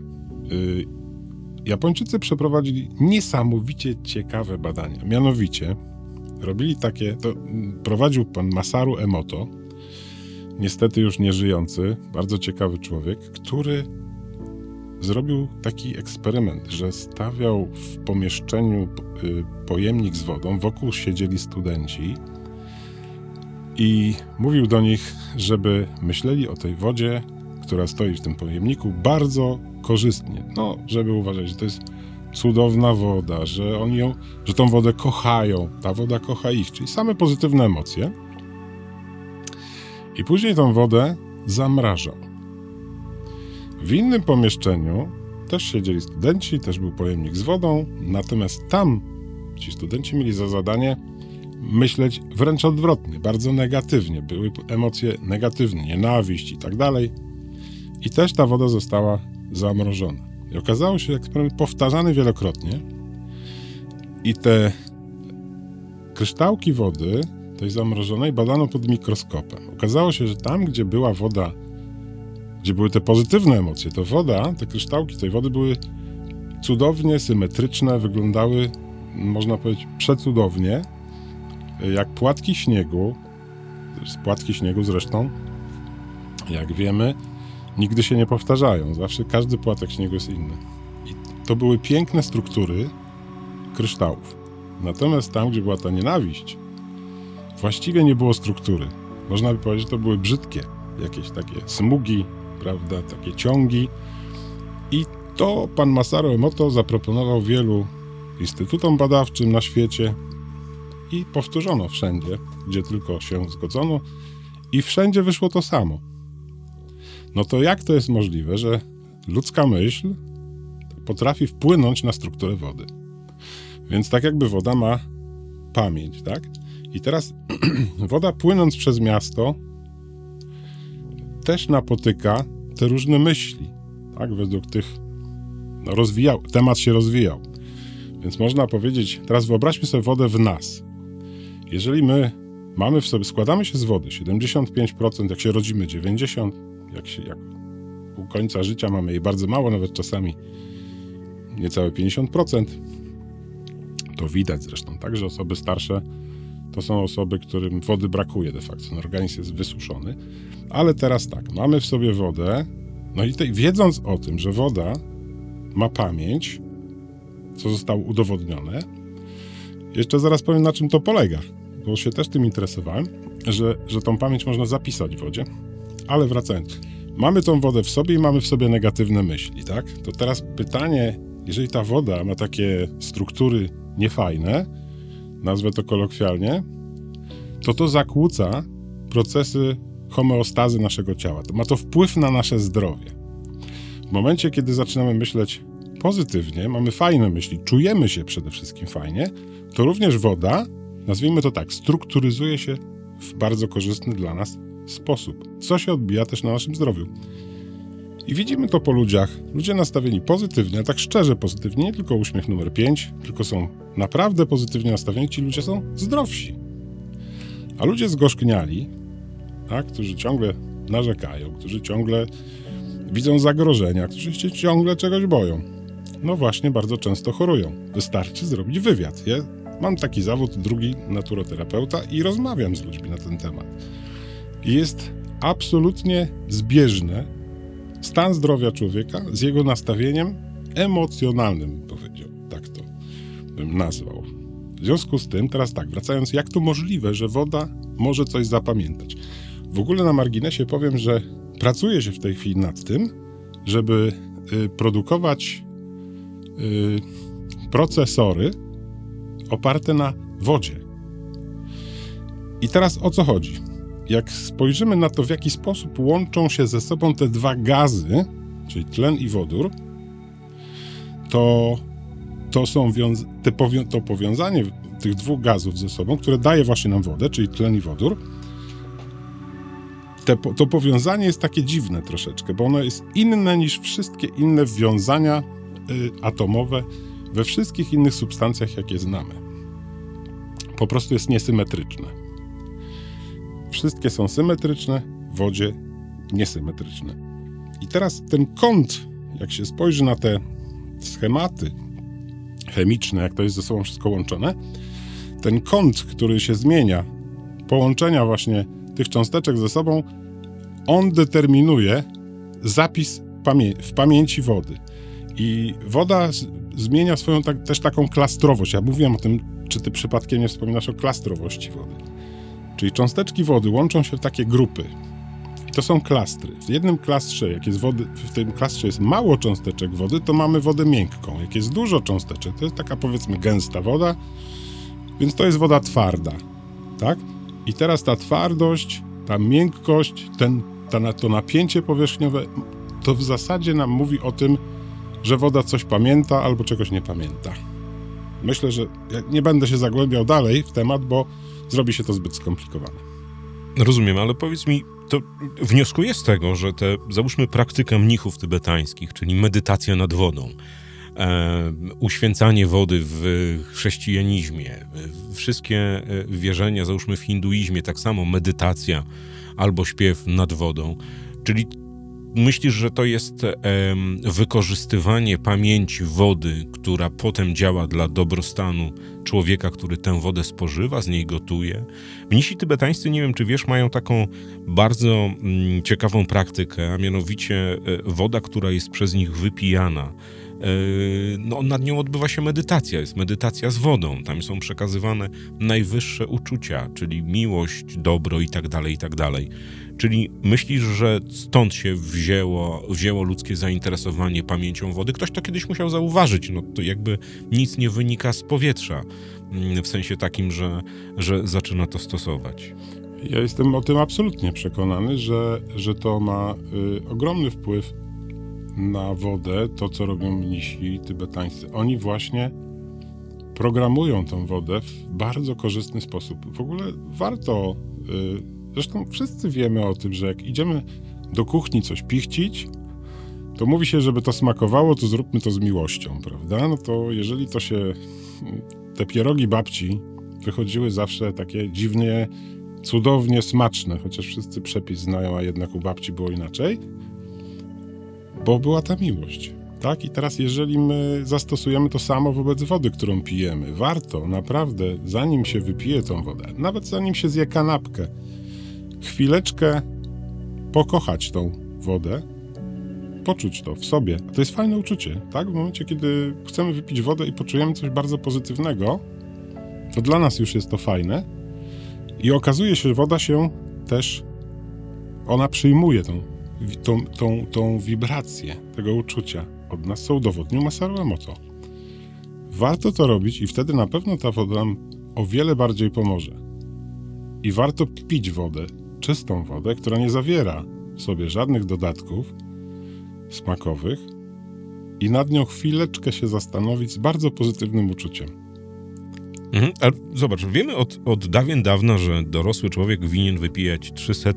Y, Japończycy przeprowadzili niesamowicie ciekawe badania. Mianowicie robili takie, to prowadził pan Masaru Emoto, niestety już nieżyjący, bardzo ciekawy człowiek, który zrobił taki eksperyment, że stawiał w pomieszczeniu y, pojemnik z wodą, wokół siedzieli studenci i mówił do nich, żeby myśleli o tej wodzie, która stoi w tym pojemniku, bardzo korzystnie. No, żeby uważać, że to jest cudowna woda, że oni ją, że tą wodę kochają, ta woda kocha ich, czyli same pozytywne emocje. I później tą wodę zamrażał. W innym pomieszczeniu też siedzieli studenci, też był pojemnik z wodą, natomiast tam ci studenci mieli za zadanie myśleć wręcz odwrotnie, bardzo negatywnie. Były emocje negatywne, nienawiść i tak dalej. I też ta woda została zamrożona. I okazało się, że eksperyment powtarzany wielokrotnie i te kryształki wody, tej zamrożonej, badano pod mikroskopem. Okazało się, że tam, gdzie była woda, gdzie były te pozytywne emocje, to woda, te kryształki tej wody były cudownie symetryczne, wyglądały, można powiedzieć, przecudownie, jak płatki śniegu, płatki śniegu zresztą, jak wiemy, nigdy się nie powtarzają. Zawsze każdy płatek śniegu jest inny. I to były piękne struktury kryształów. Natomiast tam, gdzie była ta nienawiść, właściwie nie było struktury. Można by powiedzieć, że to były brzydkie, jakieś takie smugi, prawda, takie ciągi. I to pan Masaru Emoto zaproponował wielu instytutom badawczym na świecie i powtórzono wszędzie, gdzie tylko się zgodzono i wszędzie wyszło to samo. No to jak to jest możliwe, że ludzka myśl potrafi wpłynąć na strukturę wody? Więc tak jakby woda ma pamięć, tak? I teraz woda płynąc przez miasto też napotyka te różne myśli, tak? Według tych no, rozwijał, temat się rozwijał. Więc można powiedzieć, teraz wyobraźmy sobie wodę w nas. Jeżeli my mamy w sobie, składamy się z wody 75%, jak się rodzimy 90%, jak, się, jak u końca życia mamy jej bardzo mało, nawet czasami niecałe 50%, to widać zresztą, tak, że osoby starsze to są osoby, którym wody brakuje de facto, organizm jest wysuszony. Ale teraz tak, mamy w sobie wodę, no i wiedząc o tym, że woda ma pamięć, co zostało udowodnione, jeszcze zaraz powiem na czym to polega, bo się też tym interesowałem, że, że tą pamięć można zapisać w wodzie. Ale wracając, mamy tą wodę w sobie i mamy w sobie negatywne myśli, tak? To teraz pytanie, jeżeli ta woda ma takie struktury niefajne, nazwę to kolokwialnie, to to zakłóca procesy homeostazy naszego ciała. To ma to wpływ na nasze zdrowie. W momencie, kiedy zaczynamy myśleć pozytywnie, mamy fajne myśli, czujemy się przede wszystkim fajnie, to również woda, nazwijmy to tak, strukturyzuje się w bardzo korzystny dla nas sposób, co się odbija też na naszym zdrowiu. I widzimy to po ludziach. Ludzie nastawieni pozytywnie, tak szczerze pozytywnie, nie tylko uśmiech numer 5, tylko są naprawdę pozytywnie nastawieni, ci ludzie są zdrowsi. A ludzie zgorzkniali, tak, którzy ciągle narzekają, którzy ciągle widzą zagrożenia, którzy się ciągle czegoś boją, no właśnie bardzo często chorują. Wystarczy zrobić wywiad. Ja mam taki zawód, drugi naturoterapeuta i rozmawiam z ludźmi na ten temat. Jest absolutnie zbieżne stan zdrowia człowieka z jego nastawieniem emocjonalnym, powiedział. Tak to bym nazwał. W związku z tym, teraz tak, wracając, jak to możliwe, że woda może coś zapamiętać? W ogóle na marginesie powiem, że pracuje się w tej chwili nad tym, żeby y, produkować y, procesory oparte na wodzie. I teraz o co chodzi? Jak spojrzymy na to, w jaki sposób łączą się ze sobą te dwa gazy, czyli tlen i wodór, to, to są wiąz- te powią- to powiązanie tych dwóch gazów ze sobą, które daje właśnie nam wodę, czyli tlen i wodór, te, to powiązanie jest takie dziwne troszeczkę, bo ono jest inne niż wszystkie inne wiązania y, atomowe we wszystkich innych substancjach, jakie znamy. Po prostu jest niesymetryczne. Wszystkie są symetryczne, w wodzie niesymetryczne. I teraz ten kąt, jak się spojrzy na te schematy chemiczne, jak to jest ze sobą wszystko łączone, ten kąt, który się zmienia, połączenia właśnie tych cząsteczek ze sobą, on determinuje zapis pamię w pamięci wody. I woda zmienia swoją tak, też taką klastrowość. Ja mówiłem o tym, czy ty przypadkiem nie wspominasz o klastrowości wody. Czyli cząsteczki wody łączą się w takie grupy. I to są klastry. W jednym klastrze, jak jest wody, w tym klastrze jest mało cząsteczek wody, to mamy wodę miękką. Jak jest dużo cząsteczek, to jest taka powiedzmy gęsta woda, więc to jest woda twarda. Tak? I teraz ta twardość, ta miękkość, ten, ta, to napięcie powierzchniowe, to w zasadzie nam mówi o tym, że woda coś pamięta albo czegoś nie pamięta. Myślę, że ja nie będę się zagłębiał dalej w temat, bo zrobi się to zbyt skomplikowane. Rozumiem, ale powiedz mi, to wnioskuję z tego, że te, załóżmy, praktyka mnichów tybetańskich, czyli medytacja nad wodą, e, uświęcanie wody w chrześcijanizmie, e, wszystkie e, wierzenia, załóżmy w hinduizmie, tak samo medytacja albo śpiew nad wodą, czyli myślisz, że to jest em, wykorzystywanie pamięci wody, która potem działa dla dobrostanu człowieka, który tę wodę spożywa, z niej gotuje? Mnisi tybetańscy, nie wiem czy wiesz, mają taką bardzo mm, ciekawą praktykę, a mianowicie e, woda, która jest przez nich wypijana. E, No, nad nią odbywa się medytacja, jest medytacja z wodą. Tam są przekazywane najwyższe uczucia, czyli miłość, dobro i tak dalej, i tak dalej. Czyli myślisz, że stąd się wzięło, wzięło ludzkie zainteresowanie pamięcią wody? Ktoś to kiedyś musiał zauważyć. No to jakby nic nie wynika z powietrza, mm, w sensie takim, że, że zaczyna to stosować. Ja jestem o tym absolutnie przekonany, że, że to ma y, ogromny wpływ na wodę, to co robią mnisi tybetańscy. Oni właśnie programują tą wodę w bardzo korzystny sposób. W ogóle warto, y, zresztą wszyscy wiemy o tym, że jak idziemy do kuchni coś pichcić, to mówi się, żeby to smakowało, to zróbmy to z miłością, prawda? No to jeżeli to się, te pierogi babci wychodziły zawsze takie dziwnie cudownie smaczne, chociaż wszyscy przepis znają, a jednak u babci było inaczej, bo była ta miłość. Tak? I teraz, jeżeli my zastosujemy to samo wobec wody, którą pijemy, warto naprawdę, zanim się wypije tą wodę, nawet zanim się zje kanapkę, chwileczkę pokochać tą wodę, poczuć to w sobie. To jest fajne uczucie, tak? W momencie, kiedy chcemy wypić wodę i poczujemy coś bardzo pozytywnego, to dla nas już jest to fajne, I okazuje się, że woda się też, ona przyjmuje tą, tą, tą, tą wibrację tego uczucia od nas, co udowodnił Masaru Emoto. Warto to robić i wtedy na pewno ta woda nam o wiele bardziej pomoże. I warto pić wodę, czystą wodę, która nie zawiera w sobie żadnych dodatków smakowych i nad nią chwileczkę się zastanowić z bardzo pozytywnym uczuciem. Mhm. A zobacz, wiemy od, od dawien dawna, że dorosły człowiek winien wypijać 300 e,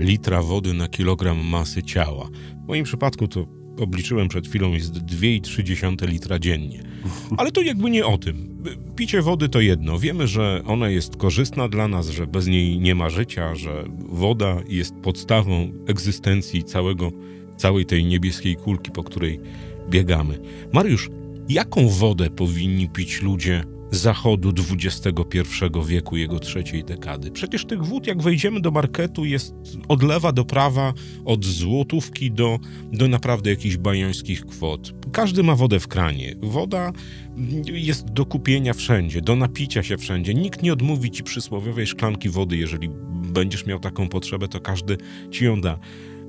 litra wody na kilogram masy ciała. W moim przypadku to obliczyłem przed chwilą jest 2,3 litra dziennie. Ale to jakby nie o tym. Picie wody to jedno. Wiemy, że ona jest korzystna dla nas, że bez niej nie ma życia, że woda jest podstawą egzystencji całego, całej tej niebieskiej kulki, po której biegamy. Mariusz, jaką wodę powinni pić ludzie zachodu XXI wieku, jego trzeciej dekady? Przecież tych wód, jak wejdziemy do marketu, jest od lewa do prawa, od złotówki do, do naprawdę jakichś bajońskich kwot. Każdy ma wodę w kranie. Woda jest do kupienia wszędzie, do napicia się wszędzie. Nikt nie odmówi ci przysłowiowej szklanki wody, jeżeli będziesz miał taką potrzebę, to każdy ci ją da.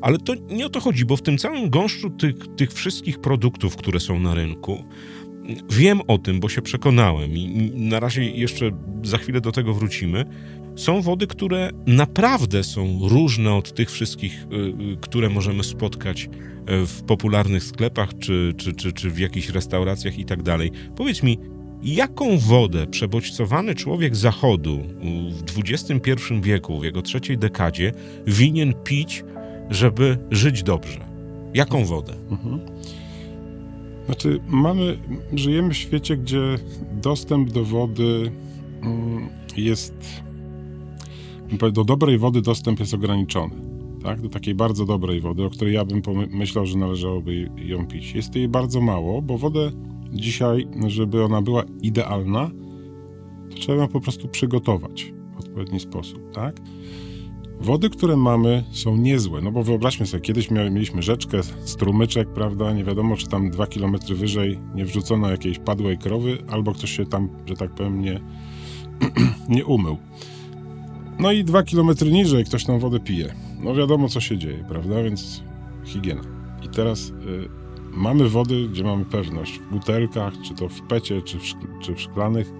Ale to nie o to chodzi, bo w tym całym gąszczu tych, tych wszystkich produktów, które są na rynku, wiem o tym, bo się przekonałem i na razie jeszcze za chwilę do tego wrócimy. Są wody, które naprawdę są różne od tych wszystkich, y, y, które możemy spotkać y, w popularnych sklepach czy, czy, czy, czy w jakichś restauracjach i tak dalej. Powiedz mi, jaką wodę przebodźcowany człowiek zachodu w XXI wieku, w jego trzeciej dekadzie, winien pić, żeby żyć dobrze? Jaką wodę? Mhm. Znaczy, mamy, żyjemy w świecie, gdzie dostęp do wody mm, jest. Do dobrej wody dostęp jest ograniczony. Tak? Do takiej bardzo dobrej wody, o której ja bym pomyślał, że należałoby ją pić. Jest jej bardzo mało, bo wodę dzisiaj, żeby ona była idealna, to trzeba ją po prostu przygotować w odpowiedni sposób. Tak? Wody, które mamy, są niezłe, no bo wyobraźmy sobie, kiedyś mieliśmy rzeczkę, strumyczek, prawda, nie wiadomo, czy tam dwa kilometry wyżej nie wrzucono jakiejś padłej krowy, albo ktoś się tam, że tak powiem, nie, nie umył. No i dwa kilometry niżej ktoś tą wodę pije. No wiadomo, co się dzieje, prawda, więc higiena. I teraz y, mamy wody, gdzie mamy pewność, w butelkach, czy to w pecie, czy w, czy w szklanych,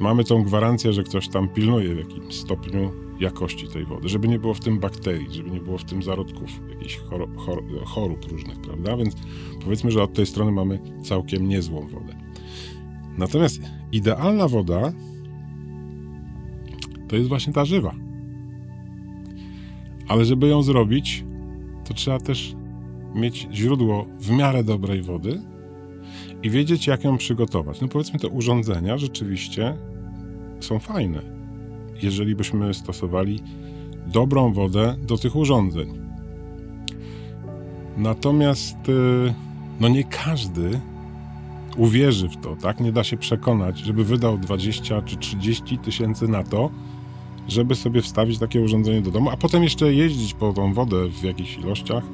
mamy tą gwarancję, że ktoś tam pilnuje w jakimś stopniu jakości tej wody, żeby nie było w tym bakterii, żeby nie było w tym zarodków, jakichś choro, chor, chorób różnych, prawda? Więc powiedzmy, że od tej strony mamy całkiem niezłą wodę. Natomiast idealna woda to jest właśnie ta żywa. Ale żeby ją zrobić, to trzeba też mieć źródło w miarę dobrej wody i wiedzieć, jak ją przygotować. No powiedzmy, te urządzenia rzeczywiście są fajne jeżeli byśmy stosowali dobrą wodę do tych urządzeń. Natomiast y, no nie każdy uwierzy w to, tak? Nie da się przekonać, żeby wydał 20 czy 30 tysięcy na to, żeby sobie wstawić takie urządzenie do domu, a potem jeszcze jeździć po tą wodę w jakichś ilościach,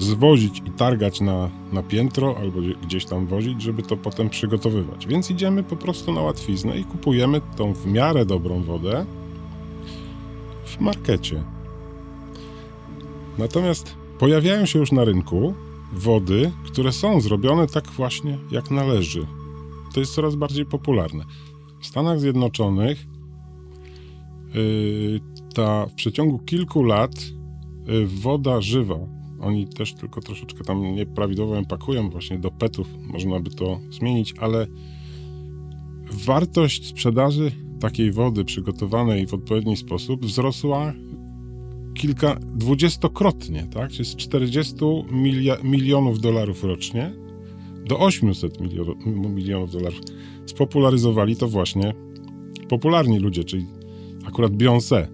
zwozić i targać na, na piętro albo gdzie- gdzieś tam wozić, żeby to potem przygotowywać. Więc idziemy po prostu na łatwiznę i kupujemy tą w miarę dobrą wodę w markecie. Natomiast pojawiają się już na rynku wody, które są zrobione tak właśnie jak należy. To jest coraz bardziej popularne. W Stanach Zjednoczonych yy, ta w przeciągu kilku lat yy, woda żywa, oni też tylko troszeczkę tam nieprawidłowo ją pakują właśnie do petów, można by to zmienić, ale wartość sprzedaży takiej wody przygotowanej w odpowiedni sposób wzrosła kilka, dwudziestokrotnie, tak? Czyli z 40 milia, milionów dolarów rocznie do 800 milio, milionów dolarów. Spopularyzowali to właśnie popularni ludzie, czyli akurat Beyoncé.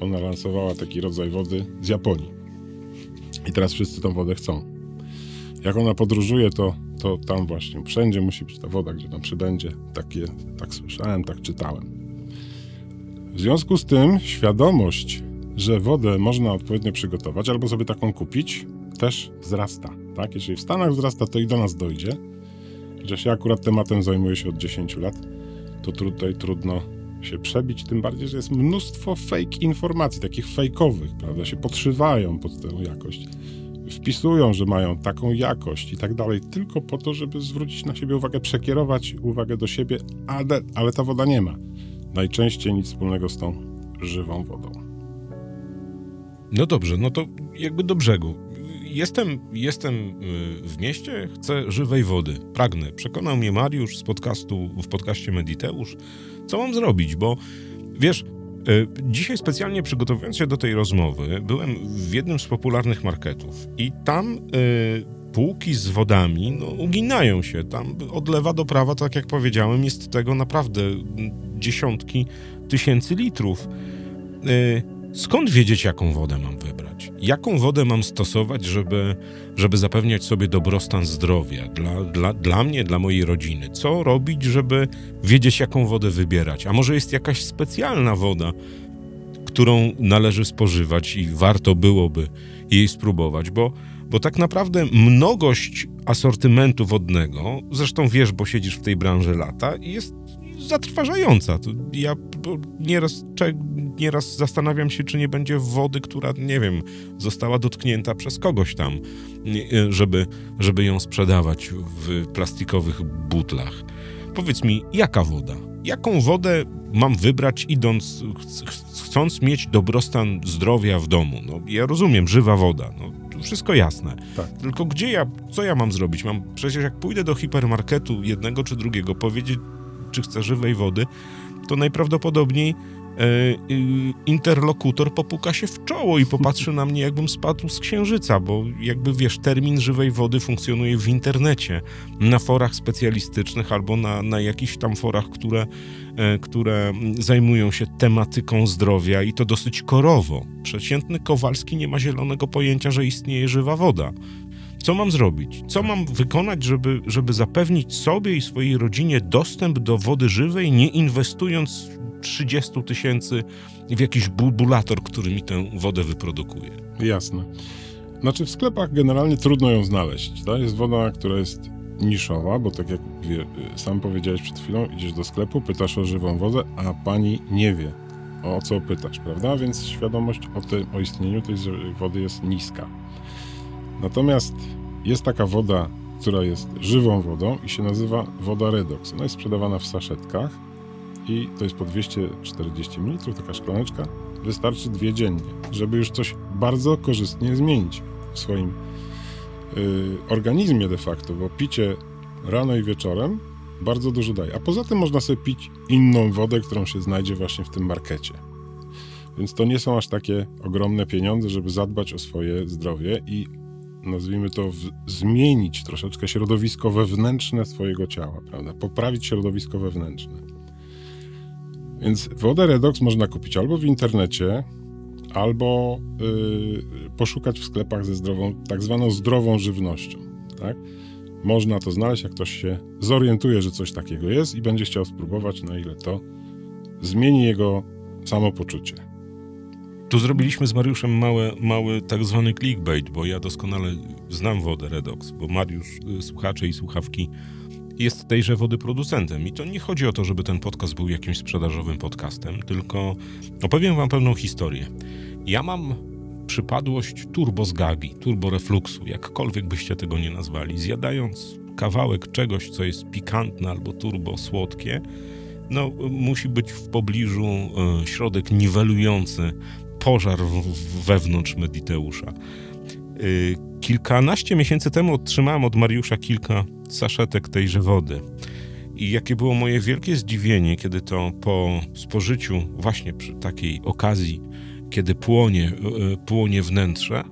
Ona lansowała taki rodzaj wody z Japonii. I teraz wszyscy tą wodę chcą. Jak ona podróżuje, to, to tam właśnie wszędzie musi być ta woda, gdzie tam przybędzie. Takie, tak słyszałem, tak czytałem. W związku z tym świadomość, że wodę można odpowiednio przygotować albo sobie taką kupić, też wzrasta. Tak? Jeżeli w Stanach wzrasta, to i do nas dojdzie. Chociaż ja akurat tematem zajmuję się od 10 lat, to tutaj trudno się przebić, tym bardziej, że jest mnóstwo fake informacji, takich fejkowych, prawda, się podszywają pod tę jakość. Wpisują, że mają taką jakość i tak dalej, tylko po to, żeby zwrócić na siebie uwagę, przekierować uwagę do siebie, ale, ale ta woda nie ma. Najczęściej nic wspólnego z tą żywą wodą. No dobrze, no to jakby do brzegu. Jestem, jestem y, w mieście, chcę żywej wody. Pragnę. Przekonał mnie Mariusz z podcastu, w podcaście Mediteusz. Co mam zrobić? Bo wiesz, y, dzisiaj specjalnie przygotowując się do tej rozmowy, byłem w jednym z popularnych marketów i tam y, półki z wodami no, uginają się. Tam od lewa do prawa, tak jak powiedziałem, jest tego naprawdę dziesiątki tysięcy litrów. Skąd wiedzieć, jaką wodę mam wybrać? Jaką wodę mam stosować, żeby, żeby zapewniać sobie dobrostan zdrowia dla, dla, dla mnie, dla mojej rodziny? Co robić, żeby wiedzieć, jaką wodę wybierać? A może jest jakaś specjalna woda, którą należy spożywać i warto byłoby jej spróbować? Bo, bo tak naprawdę mnogość asortymentu wodnego, zresztą wiesz, bo siedzisz w tej branży lata, jest zatrważająca. Ja nieraz, nieraz zastanawiam się, czy nie będzie wody, która, nie wiem, została dotknięta przez kogoś tam, żeby, żeby ją sprzedawać w plastikowych butlach. Powiedz mi, jaka woda? Jaką wodę mam wybrać, idąc, chcąc mieć dobrostan zdrowia w domu? No, ja rozumiem, żywa woda. No, wszystko jasne. Tak. Tylko gdzie ja, co ja mam zrobić? Mam przecież jak pójdę do hipermarketu jednego czy drugiego, powiedzieć, czy chcę żywej wody, to najprawdopodobniej e, interlokutor popuka się w czoło i popatrzy na mnie, jakbym spadł z księżyca, bo jakby wiesz, termin żywej wody funkcjonuje w internecie, na forach specjalistycznych albo na, na jakichś tam forach, które, e, które zajmują się tematyką zdrowia i to dosyć korowo. Przeciętny Kowalski nie ma zielonego pojęcia, że istnieje żywa woda. Co mam zrobić? Co mam wykonać, żeby, żeby zapewnić sobie i swojej rodzinie dostęp do wody żywej, nie inwestując 30 tysięcy w jakiś bulbulator, który mi tę wodę wyprodukuje? Jasne. Znaczy w sklepach generalnie trudno ją znaleźć. To jest woda, która jest niszowa, bo tak jak wie, sam powiedziałeś przed chwilą, idziesz do sklepu, pytasz o żywą wodę, a pani nie wie, o co pytasz, prawda? Więc świadomość o, tym, o istnieniu tej wody jest niska. Natomiast jest taka woda, która jest żywą wodą i się nazywa woda redox. Ona jest sprzedawana w saszetkach i to jest po 240 ml, taka szklaneczka. Wystarczy dwie dziennie, żeby już coś bardzo korzystnie zmienić w swoim yy, organizmie de facto, bo picie rano i wieczorem bardzo dużo daje. A poza tym można sobie pić inną wodę, którą się znajdzie właśnie w tym markecie. Więc to nie są aż takie ogromne pieniądze, żeby zadbać o swoje zdrowie i nazwijmy to, w, zmienić troszeczkę środowisko wewnętrzne swojego ciała, prawda? Poprawić środowisko wewnętrzne. Więc wodę redox można kupić albo w internecie, albo yy, poszukać w sklepach ze zdrową, tak zwaną zdrową żywnością, tak? Można to znaleźć, jak ktoś się zorientuje, że coś takiego jest i będzie chciał spróbować, na ile to zmieni jego samopoczucie. Tu zrobiliśmy z Mariuszem mały, mały tak zwany clickbait, bo ja doskonale znam wodę Redox, bo Mariusz, y, słuchacze i słuchawki, jest tejże wody producentem. I to nie chodzi o to, żeby ten podcast był jakimś sprzedażowym podcastem, tylko opowiem wam pewną historię. Ja mam przypadłość turbozgagi, turborefluksu, jakkolwiek byście tego nie nazwali. Zjadając kawałek czegoś, co jest pikantne albo turbo słodkie, no, musi być w pobliżu y, środek niwelujący pożar wewnątrz Mediteusza. Y, kilkanaście miesięcy temu otrzymałem od Mariusza kilka saszetek tejże wody. I jakie było moje wielkie zdziwienie, kiedy to po spożyciu, właśnie przy takiej okazji, kiedy płonie, y, płonie wnętrze,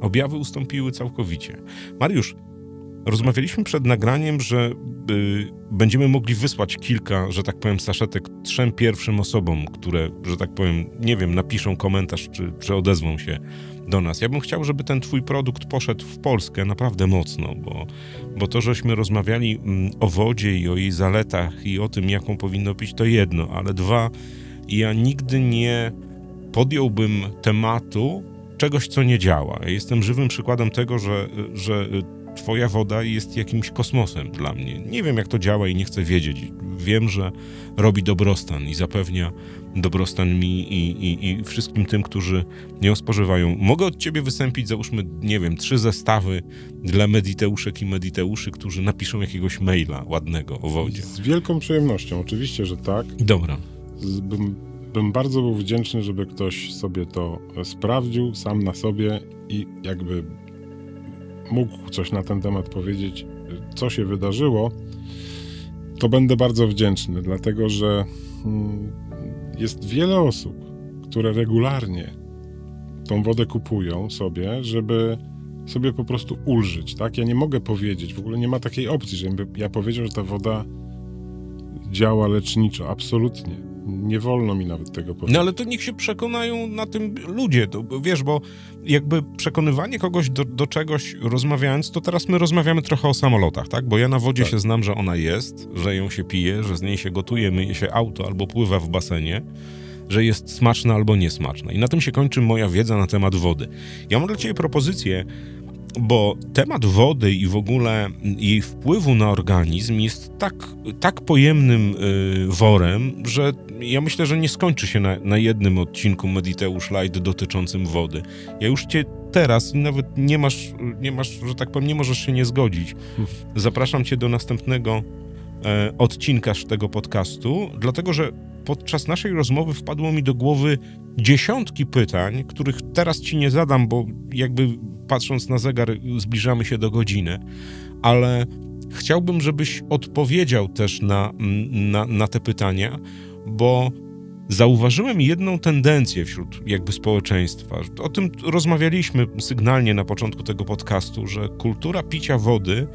objawy ustąpiły całkowicie. Mariusz, Rozmawialiśmy przed nagraniem, że y, będziemy mogli wysłać kilka, że tak powiem, saszetek trzem pierwszym osobom, które, że tak powiem, nie wiem, napiszą komentarz czy, czy odezwą się do nas. Ja bym chciał, żeby ten twój produkt poszedł w Polskę naprawdę mocno, bo, bo to, żeśmy rozmawiali mm, o wodzie i o jej zaletach i o tym, jaką powinno być, to jedno, ale dwa, ja nigdy nie podjąłbym tematu czegoś, co nie działa. jestem żywym przykładem tego, że, że twoja woda jest jakimś kosmosem dla mnie. Nie wiem, jak to działa i nie chcę wiedzieć. Wiem, że robi dobrostan i zapewnia dobrostan mi i, i, i wszystkim tym, którzy ją spożywają. Mogę od ciebie wysępić, załóżmy, nie wiem, trzy zestawy dla mediteuszek i mediteuszy, którzy napiszą jakiegoś maila ładnego o wodzie. Z wielką przyjemnością, oczywiście, że tak. Dobra. Z, bym, bym bardzo był wdzięczny, żeby ktoś sobie to e, sprawdził sam na sobie i jakby mógł coś na ten temat powiedzieć, co się wydarzyło, to będę bardzo wdzięczny, dlatego że mm, jest wiele osób, które regularnie tą wodę kupują sobie, żeby sobie po prostu ulżyć, tak? Ja nie mogę powiedzieć, w ogóle nie ma takiej opcji, żebym ja powiedział, że ta woda działa leczniczo. Absolutnie. Nie wolno mi nawet tego powiedzieć. No ale to niech się przekonają na tym ludzie, to, wiesz, bo jakby przekonywanie kogoś do, do czegoś rozmawiając, to teraz my rozmawiamy trochę o samolotach, tak? Bo ja na wodzie Tak. się znam, że ona jest, że ją się pije, że z niej się gotuje, myje się auto albo pływa w basenie, że jest smaczna albo niesmaczna. I na tym się kończy moja wiedza na temat wody. Ja mam dla ciebie propozycję, bo temat wody i w ogóle jej wpływu na organizm jest tak, tak pojemnym y, worem, że ja myślę, że nie skończy się na, na jednym odcinku Mediteusz Light dotyczącym wody. Ja już cię teraz, nawet nie masz, nie masz, że tak powiem, nie możesz się nie zgodzić. Zapraszam cię do następnego e, odcinka tego podcastu, dlatego że podczas naszej rozmowy wpadło mi do głowy dziesiątki pytań, których teraz ci nie zadam, bo jakby patrząc na zegar zbliżamy się do godziny, ale chciałbym, żebyś odpowiedział też na, na, na te pytania, bo zauważyłem jedną tendencję wśród jakby społeczeństwa. O tym rozmawialiśmy sygnalnie na początku tego podcastu, że kultura picia wody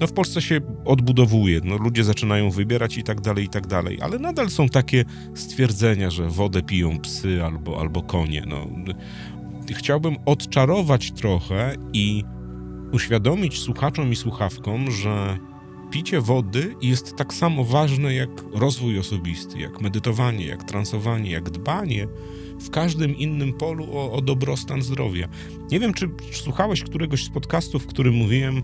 no w Polsce się odbudowuje, no ludzie zaczynają wybierać i tak dalej, i tak dalej, ale nadal są takie stwierdzenia, że wodę piją psy albo, albo konie. No. Chciałbym odczarować trochę i uświadomić słuchaczom i słuchawkom, że picie wody jest tak samo ważne jak rozwój osobisty, jak medytowanie, jak transowanie, jak dbanie w każdym innym polu o, o dobrostan zdrowia. Nie wiem, czy słuchałeś któregoś z podcastów, w którym mówiłem,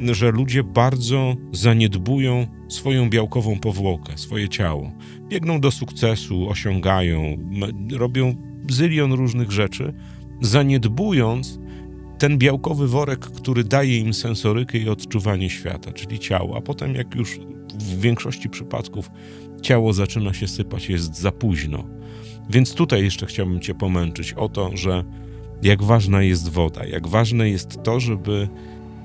że ludzie bardzo zaniedbują swoją białkową powłokę, swoje ciało. Biegną do sukcesu, osiągają, robią zylion różnych rzeczy, zaniedbując ten białkowy worek, który daje im sensorykę i odczuwanie świata, czyli ciało. A potem, jak już w większości przypadków ciało zaczyna się sypać, jest za późno. Więc tutaj jeszcze chciałbym Cię pomęczyć o to, że jak ważna jest woda, jak ważne jest to, żeby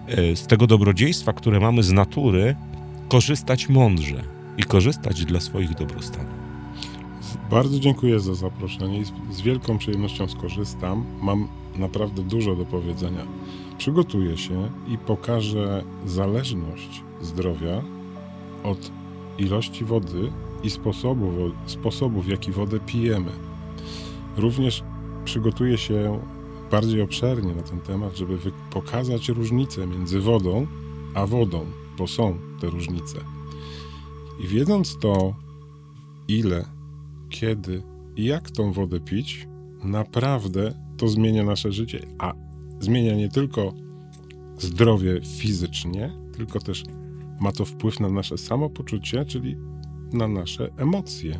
e, z tego dobrodziejstwa, które mamy z natury, korzystać mądrze i korzystać dla swoich dobrostanów. Bardzo dziękuję za zaproszenie i z, wielką przyjemnością skorzystam. Mam naprawdę dużo do powiedzenia. Przygotuję się i pokażę zależność zdrowia od ilości wody i sposobu, wo- sposobu w jaki wodę pijemy. Również przygotuję się bardziej obszernie na ten temat, żeby pokazać różnicę między wodą a wodą, bo są te różnice. I wiedząc to, ile, kiedy i jak tą wodę pić, naprawdę to zmienia nasze życie, a zmienia nie tylko zdrowie fizycznie, tylko też ma to wpływ na nasze samopoczucie, czyli na nasze emocje.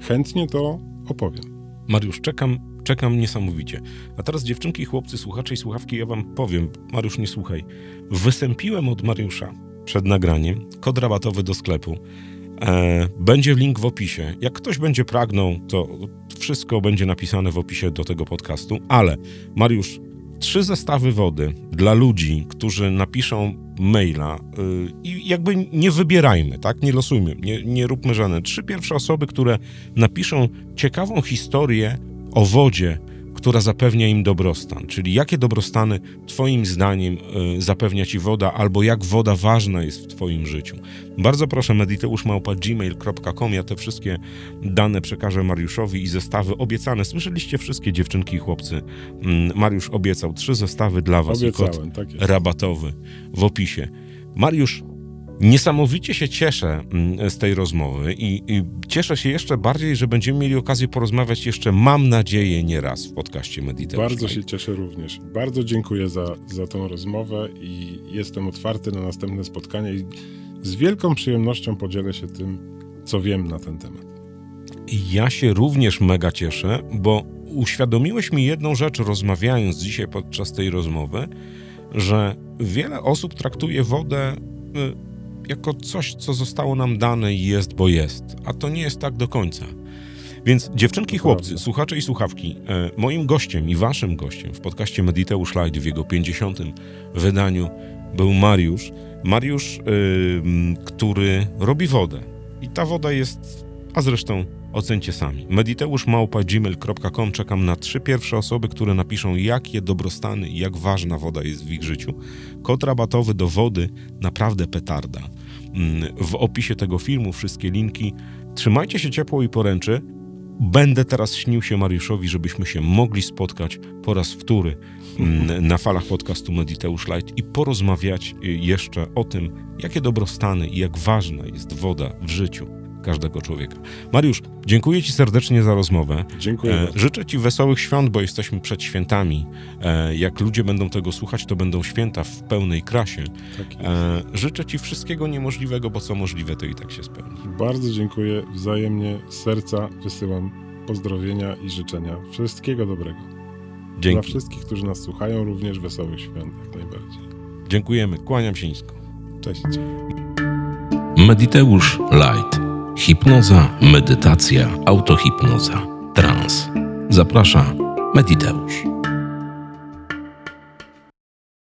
Chętnie to opowiem. Mariusz, czekam, czekam niesamowicie. A teraz dziewczynki, chłopcy, słuchacze i słuchawki, ja wam powiem, Mariusz, nie słuchaj. Wysępiłem od Mariusza przed nagraniem kod rabatowy do sklepu. E, będzie link w opisie. Jak ktoś będzie pragnął, to wszystko będzie napisane w opisie do tego podcastu. Ale Mariusz, trzy zestawy wody dla ludzi, którzy napiszą maila y, i jakby nie wybierajmy, tak? Nie losujmy, nie, nie róbmy żadne. Trzy pierwsze osoby, które napiszą ciekawą historię o wodzie, która zapewnia im dobrostan. Czyli jakie dobrostany Twoim zdaniem y, zapewnia Ci woda, albo jak woda ważna jest w Twoim życiu. Bardzo proszę, mediteuszmałpa.gmail.com. Ja te wszystkie dane przekażę Mariuszowi i zestawy obiecane. Słyszeliście wszystkie dziewczynki i chłopcy. Mm, Mariusz obiecał trzy zestawy dla Was i kod Obiecałem, tak rabatowy w opisie. Mariusz, Niesamowicie się cieszę mm, z tej rozmowy i, i cieszę się jeszcze bardziej, że będziemy mieli okazję porozmawiać jeszcze, mam nadzieję, nie raz w podcaście Mediteusz. Bardzo Live. się cieszę również. Bardzo dziękuję za, za tą rozmowę i jestem otwarty na następne spotkanie i z wielką przyjemnością podzielę się tym, co wiem na ten temat. Ja się również mega cieszę, bo uświadomiłeś mi jedną rzecz, rozmawiając dzisiaj podczas tej rozmowy, że wiele osób traktuje wodę y, jako coś, co zostało nam dane i jest, bo jest. A to nie jest tak do końca. Więc dziewczynki, chłopcy, słuchacze i słuchawki, e, moim gościem i waszym gościem w podcaście Mediteusz Light w jego 50. wydaniu był Mariusz. Mariusz, y, m, który robi wodę. I ta woda jest, a zresztą ocencie sami. mediteuszmałpa.gmail.com Czekam na trzy pierwsze osoby, które napiszą, jakie dobrostany i jak ważna woda jest w ich życiu. Kod rabatowy do wody, naprawdę petarda. Mm, W opisie tego filmu wszystkie linki. Trzymajcie się ciepło i poręczy. Będę teraz śnił się Mariuszowi, żebyśmy się mogli spotkać po raz wtóry mm, na falach podcastu Mediteusz Light i porozmawiać y, jeszcze o tym, jakie dobrostany i jak ważna jest woda w życiu każdego człowieka. Mariusz, dziękuję Ci serdecznie za rozmowę. Dziękuję E, życzę Ci wesołych świąt, bo jesteśmy przed świętami. E, jak ludzie będą tego słuchać, to będą święta w pełnej krasie. Tak. E, życzę Ci wszystkiego niemożliwego, bo co możliwe, to i tak się spełni. Bardzo dziękuję. Wzajemnie z serca wysyłam pozdrowienia i życzenia. Wszystkiego dobrego. Dla Dzięki. wszystkich, którzy nas słuchają, również wesołych świąt jak najbardziej. Dziękujemy. Kłaniam się nisko. Cześć. Mediteusz Light. Hipnoza, medytacja, autohipnoza, trans. Zaprasza Mediteusz.